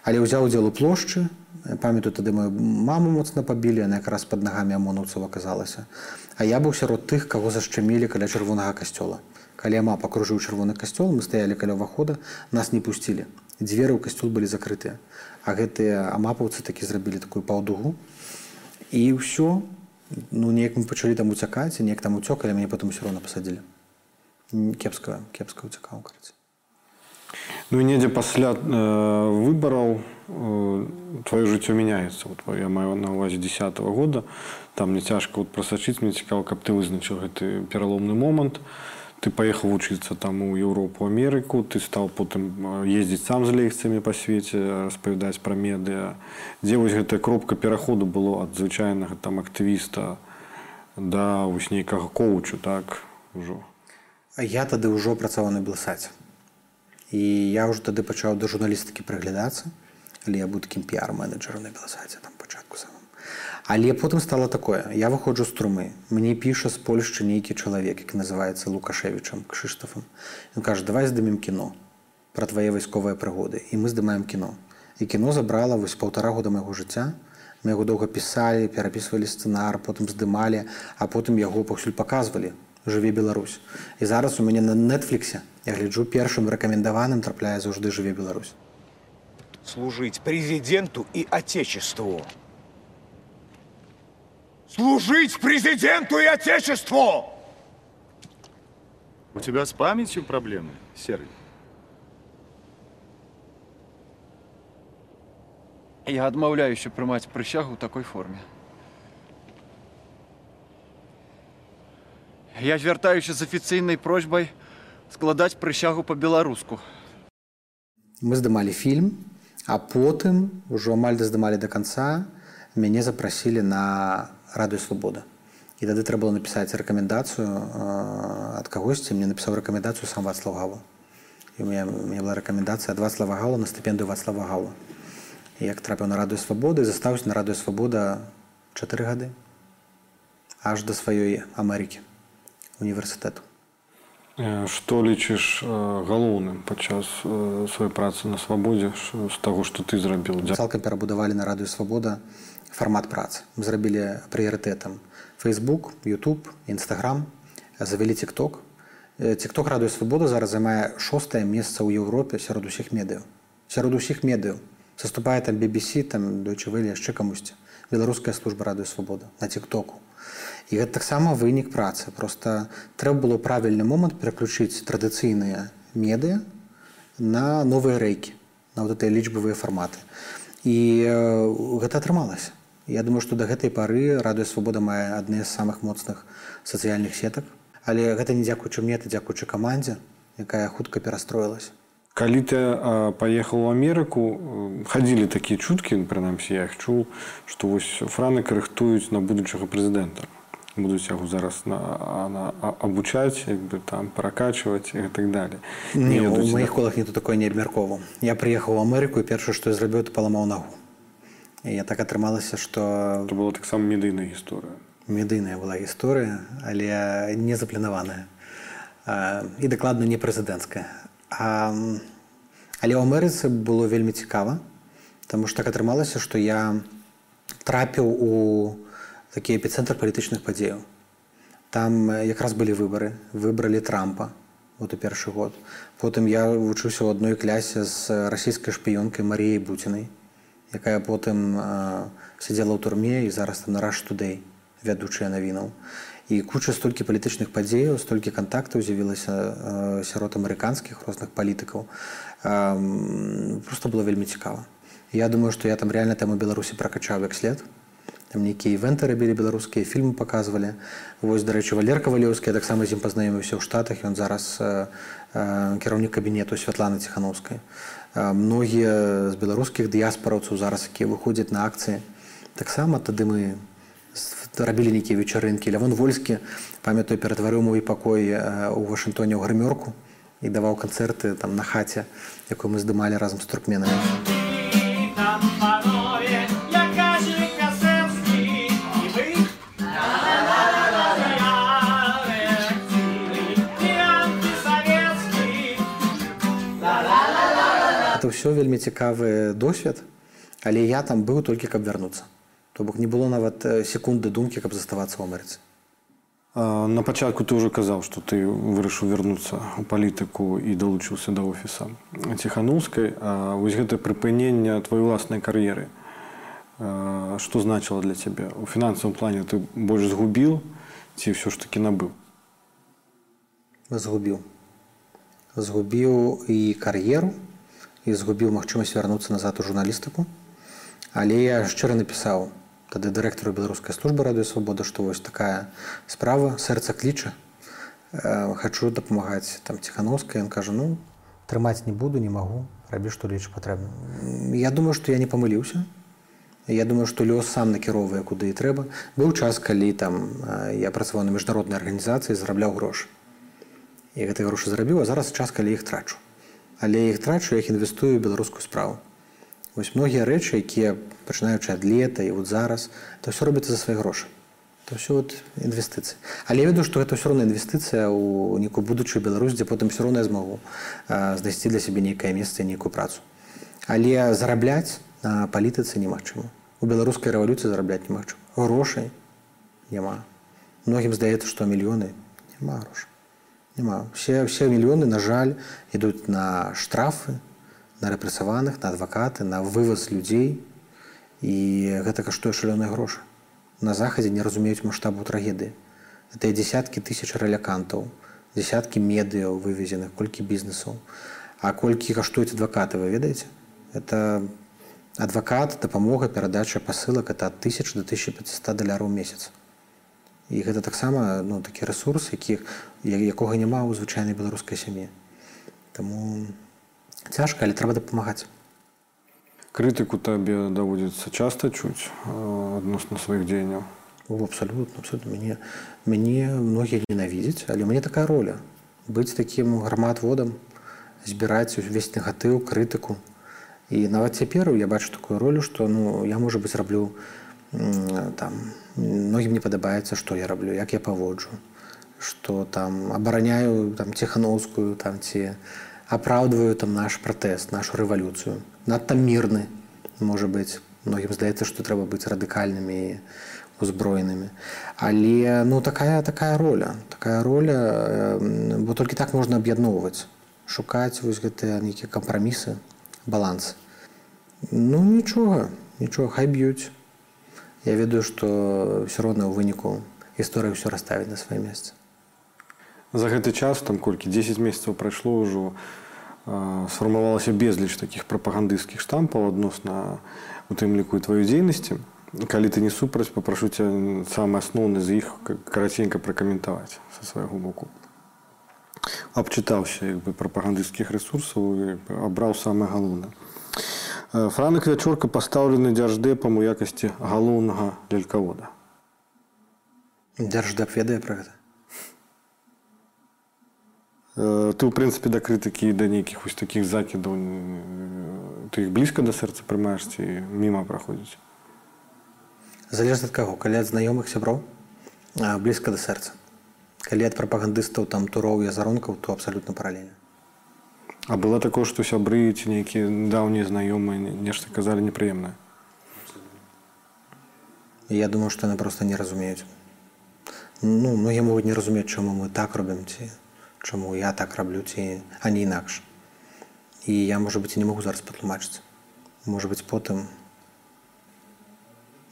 але ўзяў удзел у плошчы. Памятаю тады мою маму моцна пабілі яна якраз пад нагамі амонаўцаў аказалася а я быў сярод тых каго зашчамілі каля чырвонага касцёла. Калі ама пакружыў чырвоны касцёл мы стаялі каля ўвахода нас не пусцілі. Дзверы ў касцёл былі закрытыя. А гэтыя амапаўцы такі зрабілі такую паўдугу. І ўсё. Ну неяк мы пачалі там уцякаць неяк там уцёк але мяне потым усё роўна пасадзілі. Кепска кепска уцякаў карці Ну і недзе пасля э, выбараў э, твоё жыццё мяняецца. Вот, я маю на увазе 10 -го года. Там мне цяжка вот прасачыць мне цікава каб ты вызначыў гэты пераломны момант. Ты паехаў вучыцца там у Еўропу Амерыку. Ты стаў потым э, ездзіць сам з лекцыямі па свеце распавядаць пра медыа. Дзе вось гэтая кропка пераходу было ад звычайнага там актывіста да вось нейкага коучу так ужо? А я тады ўжо працаваў на белсаце і я ўжо тады пачаў да журналістыкі прыглядацца але я быў такім піар-менеджером на белсаце там пачатку самым. Але потым стало такое. Я выходжу з трумы мне піша з польшчы нейкі чалавек які называецца лукашевічам кшыштафам ён кажа давай здымем кіно пра твае вайсковыя прыгоды і мы здымаем кіно і кіно забрала вось паўтара года майго жыцця мы яго доўга пісалі перапісвалі сцэнар потым здымалі а потым яго паўсюль паказвалі жыве Беларусь і зараз у мяне на нетфліксе я гляджу першым рэкамендаваным трапляе заўжды жыве Беларусь служить президенту и Отечеству. Служить президенту и Отечеству! У тебя с памятью проблемы, Серый? Я адмаўляюся прымаць прысягу ў такой форме. Я звяртаюся з афіцыйнай просьбай складаць прысягу па-беларуску. Мы здымалі фільм, а потым ужо амаль даздымалі да канца мяне запрасілі на радыё свабода. І тады трэба было напісаць рэкамендацыю ад кагосьці мне напісаў рэкамендацыю сам Вацлав Гава. І у меня, у меня была рэкамендацыя ад Вацлава Гала на стыпендыю Вацлава Гала. Як трапіў на радыё свабоды, застаўся на радыё свабода 4 гады аж да сваёй Амерыкі універсітэту. Што лічыш галоўным падчас сваёй працы на свабодзе з таго, што ты зрабіў цалкам перабудавалі на радыё свабода фармат працы. Мы зрабілі прыярытэтам Facebook, YouTube, Instagram, завялі TikTok. TikTok радыё свабода зараз займае шостае месца ў Еўропе сярод усіх медыяў. сярод усіх медыяў саступае там BBC там дойчывылі яшчэ камусьці беларуская служба радыё свабода на тиктоку. І гэта таксама вынік працы. Просто трэба было правільны момант пераключыць традыцыйныя медыа на новыя рэйкі на вот этой лічбавыя фарматы. І э, гэта атрымалася. Я думаю што да гэтай пары радыё свабода мае адны з самых моцных сацыяльных сетак. Але гэта не дзякуючы мне это дзякуючы камандзе якая хутка перастроілася калі ты паехаў у Амерыку хадзілі такія чуткі прынамсі я іх чуў што вось франак рыхтуюць на будучага прэзідэнта будуць яго зараз на, на абучаць як бы там пракачваць і так далее. Не, у маіх колах ніхто такое не абмярковаў я прыехаў у Амерыку і першае што я зрабіў то паламаў нагу я так атрымалася што это было таксама медыйная гісторыя медыйная была гісторыя але не запланаваная і дакладна не прэзідэнцкая А, але ў Амерыцы было вельмі цікава, Таму што так атрымалася, што я трапіў у такі эпіцэнтр палітычных падзеяў. Там якраз былі выбары, выбралі трампа вот у першы год. Потым я вучыўся ў адной клясе з расійскай шпіёнкай Маріяй Буцінай, якая потым сядзела ў турме і зараз там на раш тудэй вядучая навінаў і куча столькі палітычных падзеяў столькі кантактаў з'явілася э, сярод амерыканскіх розных палітыкаў просто было вельмі цікава я думаю што я там реально таму беларусі пракачаў як след. Там нейкія івенты рабілі беларускія фільмы паказвалі вось дарэчы валерка валёўскі таксама з ім пазнаёміўся ў штатах ён зараз э, э, кіраўнік кабінету святланы ціхановскай э, многія з беларускіх дыяспараўцаў зараз якія выходзяць на акцыі таксама тады мы рабілі нейкія вечарынкі. Лявон вольскі памятаю ператварыў мой пакой у вашынгтоне ў грымёрку і даваў канцэрты там на хаце якую мы здымалі разам з туркменамі. Это ўсё вельмі цікавы досвед але я там быў толькі каб вярнуцца То бок не было нават секунды думкі, каб заставацца ў Амерыцы. На пачатку ты ўжо казаў, што ты вырашыў вярнуцца ў палітыку і далучыўся да офіса ціханаўскай. вось гэта прыпынення тваёй уласнай кар'еры. Што значыла для цябе? У фінансавым плане ты больш згубіў ці ўсё ж такі набыў? Згубіў. Згубіў і кар'еру і згубіў магчымасць вярнуцца назад у журналістыку. Але я шчыра напісаў, тады дырэктару беларускай службы радыё свабода што вось такая справа сэрца кліча. Э, хачу дапамагаць там ціхановская ён кажа ну трымаць не буду не магу рабі што ліч патрэбна я думаю што я не памыліўся. Я думаю што лёс сам накіроўвае куды і трэба. Быў час калі там э, я працаваў на міжнароднай арганізацыі зарабляў грошы. І гэты грошы зрабіў а зараз час калі іх трачу. Але іх трачу я іх інвестую беларускую справу Вось многія рэчы, якія пачынаючы ад лета і вот зараз, то ўсё робіцца за свае грошы. То ўсё вот інвестыцыі. Але я ведаю, што гэта ўсё роўна інвестыцыя ў нейкую будучую Беларусь, дзе потым все роўна я змагу знайсці для сябе нейкае месца нейкую працу. Але зарабляць на палітыцы немагчыма. у беларускай рэвалюцыі зарабляць немагчыма грошай няма многім здаецца што мільёны няма грошай няма все все мільёны на жаль ідуць на штрафы на рэпрэсаваных на адвакаты на вываз людзей. І гэта каштуе шалёныя грошы. На захадзе не разумеюць маштабу трагедыі. Это десяткі тысяч ралякантаў десяткі медыяў вывезеных колькі бізнесаў. А колькі каштуюць адвакаты вы ведаеце? Это адвакат дапамога перадача пасылак это ад тысяч до 1500 даляраў месяц. І гэта таксама ну такі ресурс якіх якога няма ў звычайнай беларускай сям'і. Таму цяжка але трэба дапамагаць. Крытыку табе даводзіцца часта чуць адносна сваіх дзеянняў? Абсалютна абсолютно мяне мяне многія ненавідзяць але мне такая роля. Быць такім грамадводам збіраць увесь негатыў крытыку. І нават цяпер я бачу такую ролю што ну я можа быць раблю там многім не падабаецца што я раблю як я паводжу што там абараняю там ціхановскую там ці апраўдваю там наш пратэст нашу рэвалюцыю надта мірны можа быць многім здаецца што трэба быць радыкальнымі і узброенымі але ну такая такая роля такая роля бо толькі так можна аб'ядноўваць шукаць вось гэтыя нейкія кампрамісы баланс. Ну нічога, нічога хай б'юць. Я ведаю, што ўсё роўна ў выніку гісторыя ўсё расставіць на сваё месца. За гэты час там колькі 10 месяцаў прайшло ўжо сфармавалася безліч такіх прапагандысцкіх штампаў адносна у тым ліку і тваёй дзейнасці. Калі ты не супраць, папрашу ця самы асноўны з іх караценька пракаментаваць са свайго боку. Абчытаўся як бы прапагандысцкіх рэсурсаў абраў самае галоўна франак вячорка пастаўлены дзярждэпам у якасці галоўнага лялькавода. Дзярждэп ведае пра гэта ты ў прынцыпе да крытыкі да нейкіх вось такіх закідаў ты іх блізка да сэрца прымаеш ці міма праходзіць залежна ад каго калі ад знаёмых сяброў блізка да сэрца калі ад прапагандыстаў там туроў і азаронкаў то абсалютна паралельна А было такое што сябры ці нейкія даўнія знаёмыя нешта казалі непрыемна Я думаю што яны проста не разумеюць ну многія могуць не разумець чаму мы так робім ці чаму я так раблю ці а не інакш? І я можа быць не могу зараз патлумачыць. Можа быць потым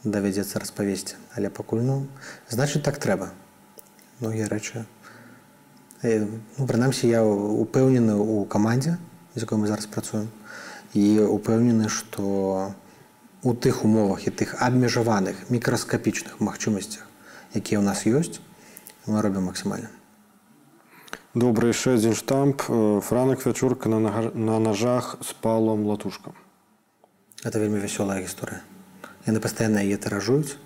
давядзецца распавесці. Але пакуль ну значыць так трэба. Многія рэчы ну, прынамсі я упэўнены ў камандзе з якой мы зараз працуем і упэўнены што у тых умовах і тых абмежаваных мікраскапічных магчымасцях якія ў нас ёсць мы робім максімальна добра яшчэ адзін штамп франак вячорка на, на ножах з палом латушкам это вельмі вясёлая гісторыя яны пастаянна яе тыражуюць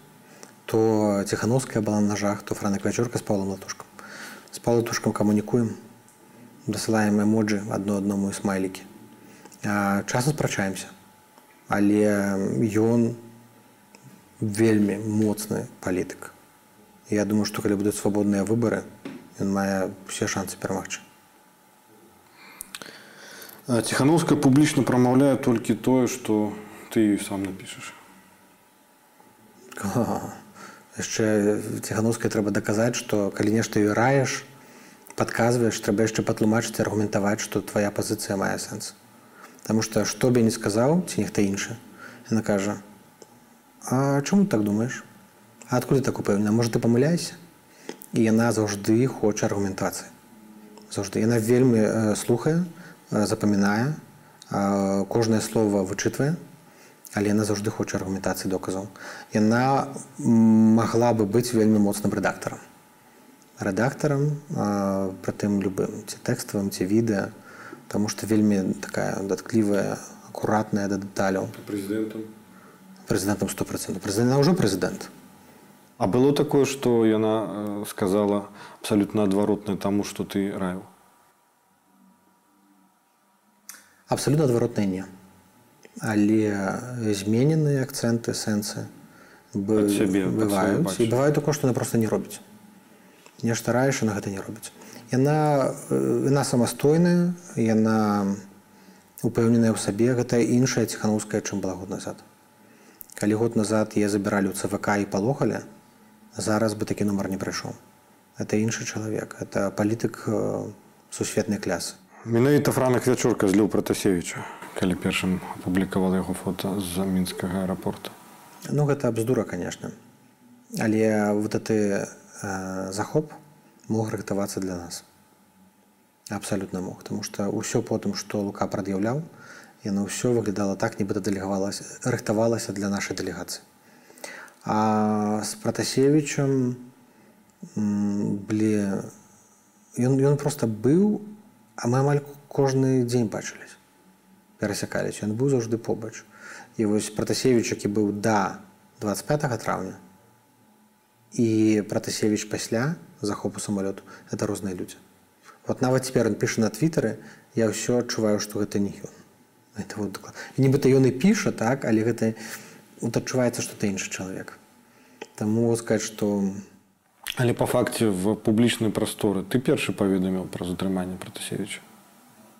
то ціхановская была на ножах то франак вячорка з палом латушкам з палатушкам камунікуем дасылаем эмоджы адно аднаму і смайлікі часам спрачаемся але ён вельмі моцны палітык я думаю што калі будуць свабодныя выбары ён мае усе шансы перамагчы ціхановская публічна прамаўляе толькі тое што ты сам напішаш яшчэ ціхановскай трэба даказаць што калі нешта раеш падказваеш трэба яшчэ патлумачыць аргументаваць што твоя пазіцыя мае сэнс Таму што што бы не сказаў ці нехта іншы яна кажа А чаму так думаеш а адкуль так упэўнена можа ты памыляйся і яна заўжды хоча аргументацыі. Заўжды. Яна вельмі э, слухае запамінае кожнае слово вычытвае але яна заўжды хоча аргументацыі доказаў. Яна магла бы быць вельмі моцным рэдактарам. Рэдактарам прытым любым ці тэкставым ці відэа таму што вельмі такая датклівая акуратная да дэталяў. Прэзідэнтам? Прэзідэнтам сто процентов прэзідэнт ўжо прэзідэнт А было такое што яна сказала абсалютна адваротна таму што ты раіў абсалютна адваротна не але змененыя акцэнты сэнсы бываюць і бывае такое што яна проста не робіць нешта раеш на гэта не робіць яна яна самастойная яна упэўненая ў сабе гэта іншая ціхановская чым была год назад. Калі год назад я забіралі ў цвк і палохалі зараз бы такі нумар не прыйшоў это іншы чалавек это палітык э, сусветнай клясы Менавіта Франак Вячорка зліў Пратасевіча, калі першым апублікавала яго фота з мінскага аэрапорта. Ну гэта абздура, конечно. Але вот гэты э, захоп мог рыхтавацца для нас. Абсалютна мог, Таму што ўсё потым, што Лука прад'яўляў, яно ўсё выглядала так, нібыта дэлегавалася, рыхтавалася для нашай дэлегацыі. А з Пратасевічам былі ён, ён проста быў, а мы амаль кожны дзень бачылись перасякались ён быў заўжды побач. І вось пратасевич які быў да 25 траўня і пратасевич пасля захопу самалёту это розныя людзі вот нават цяпер он піша на твиттары я ўсё адчуваю што гэта не ён это вот нібыта ён і піша так але гэта вот адчуваецца што ты іншы чалавек таму сказаць што Але па факце в публічнай прасторы ты першы паведаміў пра затрыманне Пратасевіча.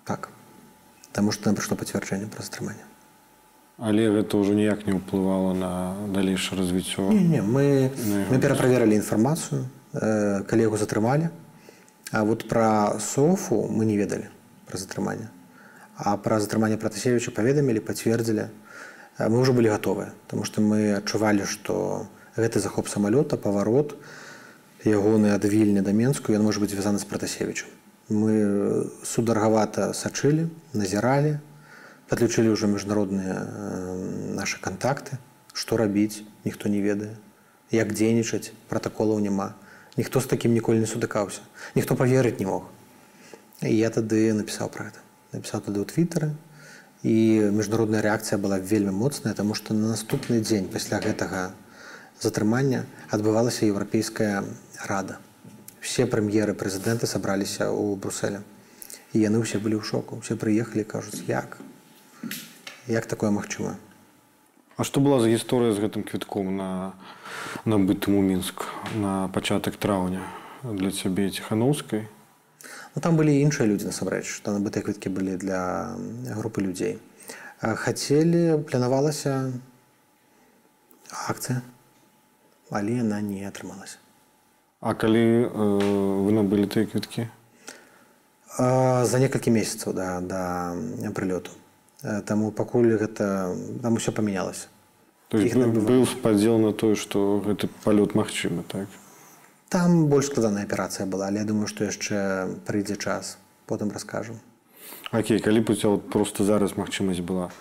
Так. Таму што нам прыйшло пацвярджэнне пра затрыманне. Але гэта ўжо ніяк не ўплывала на далейшае развіццё. Не, не, мы, мы пераправерылі інфармацыю, э, калі яго затрымалі. А вот пра софу мы не ведалі пра затрыманне. А пра затрыманне Пратасевіча паведамілі, пацвердзілі. Мы ўжо былі гатовыя, Таму што мы адчувалі, што гэты захоп самалёта, паварот, ягоны ад вільні да менску. Ён можа быць звязаны з пратасевічам. Мы сударгавата сачылі назіралі падключылі ўжо міжнародныя нашы кантакты. Што рабіць ніхто не ведае. Як дзейнічаць пратаколаў няма. Ніхто з такім ніколі не сутыкаўся. Ніхто паверыць не мог. І я тады напісаў пра гэта. Напісаў тады ў твиттары і міжнародная рэакцыя была вельмі моцная таму што на наступны дзень пасля гэтага затрымання адбывалася еўрапейская рада. Все прэм'еры прэзідэнты сабраліся ў Бруселе. І яны ўсе былі ў шоку, усе прыехалі, кажуць, як? Як такое магчыма? А што была за гісторыя з гэтым квітком на набытым у мінск на пачатак траўня для цябе ціханаўскай? Ну, там былі іншыя людзі насамрэч, што набытыя квіткі былі для групы людзей. Хацелі планавалася акцыя, але яна не атрымалася. А калі э, вы набылі тыя квіткі? За некалькі месяцаў да, да прылёту. Таму пакуль гэта там усё памянялася. быў спадзел на тое, што гэты палёт магчымы так. Там больш складаная аперацыя была, але я думаю, што яшчэ прыйдзе час, потым раскажам. Окей, калі б у ця просто зараз магчымасць была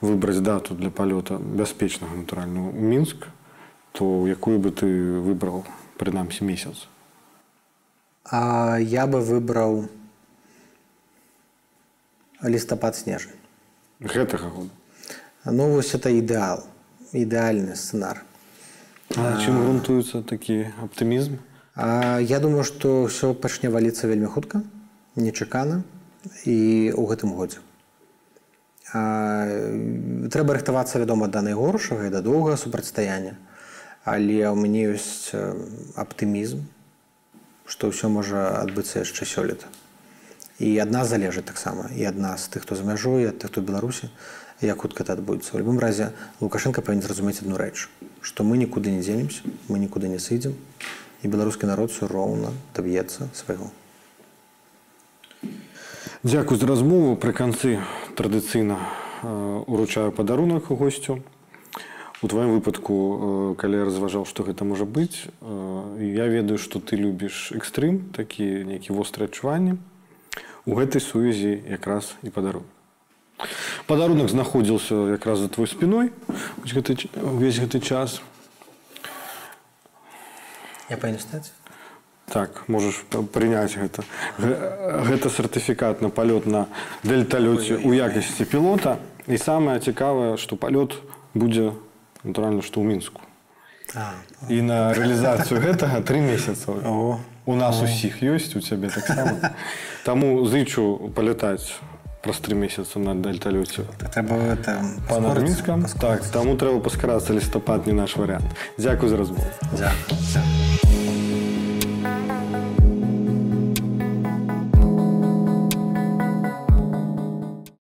выбраць дату для палёта бяспечнага натуральна у мінск, то якую бы ты выбраў прынамсі месяц? А я бы выбраў лістапад снежань гэтага года. Ну вось это ідэал ідэальны сцэнар чым грунтуецца такі аптымізм? А, я думаю што ўсё пачне валіцца вельмі хутка нечакана і ў гэтым годзе. А, трэба рыхтавацца вядома да найгоршага і да доўгага супрацьстаяння але ў мяне ёсць аптымізм што ўсё можа адбыцца яшчэ сёлета. І адна залежыць таксама. І адна з тых хто за мяжой ад тых хто беларусі. Як хутка это адбудзецца? У любым разе лукашенко павінен зразумець одну рэч што мы нікуды не дзенемся мы нікуды не сыдзем і беларускі народ все роўна даб'ецца свайго. Дзякуй за размову. Пры канцы традыцыйна уручаю падарунак у госцю у тваім выпадку калі я разважаў што гэта можа быць я ведаю што ты любіш экстрым такі нейкі вострыя адчуванні у гэтай сувязі якраз і падару падарунак знаходзіўся якраз за твой спіной гэты, увесь гэты час. Я паінстаць так можаш прыняць гэта гэта сертыфікат на палёт на дельталёце у якасці пілота і самае цікавае што палёт будзе у натуральна што ў мінску і на рэалізацыю гэтага тры месяца. У нас усіх ёсць у цябе таксама таму зычу палятаць праз тры месяца на дальталёце мінскам так таму трэба паскарацца лістапад не наш варыянт дзякуй за размову Дякую.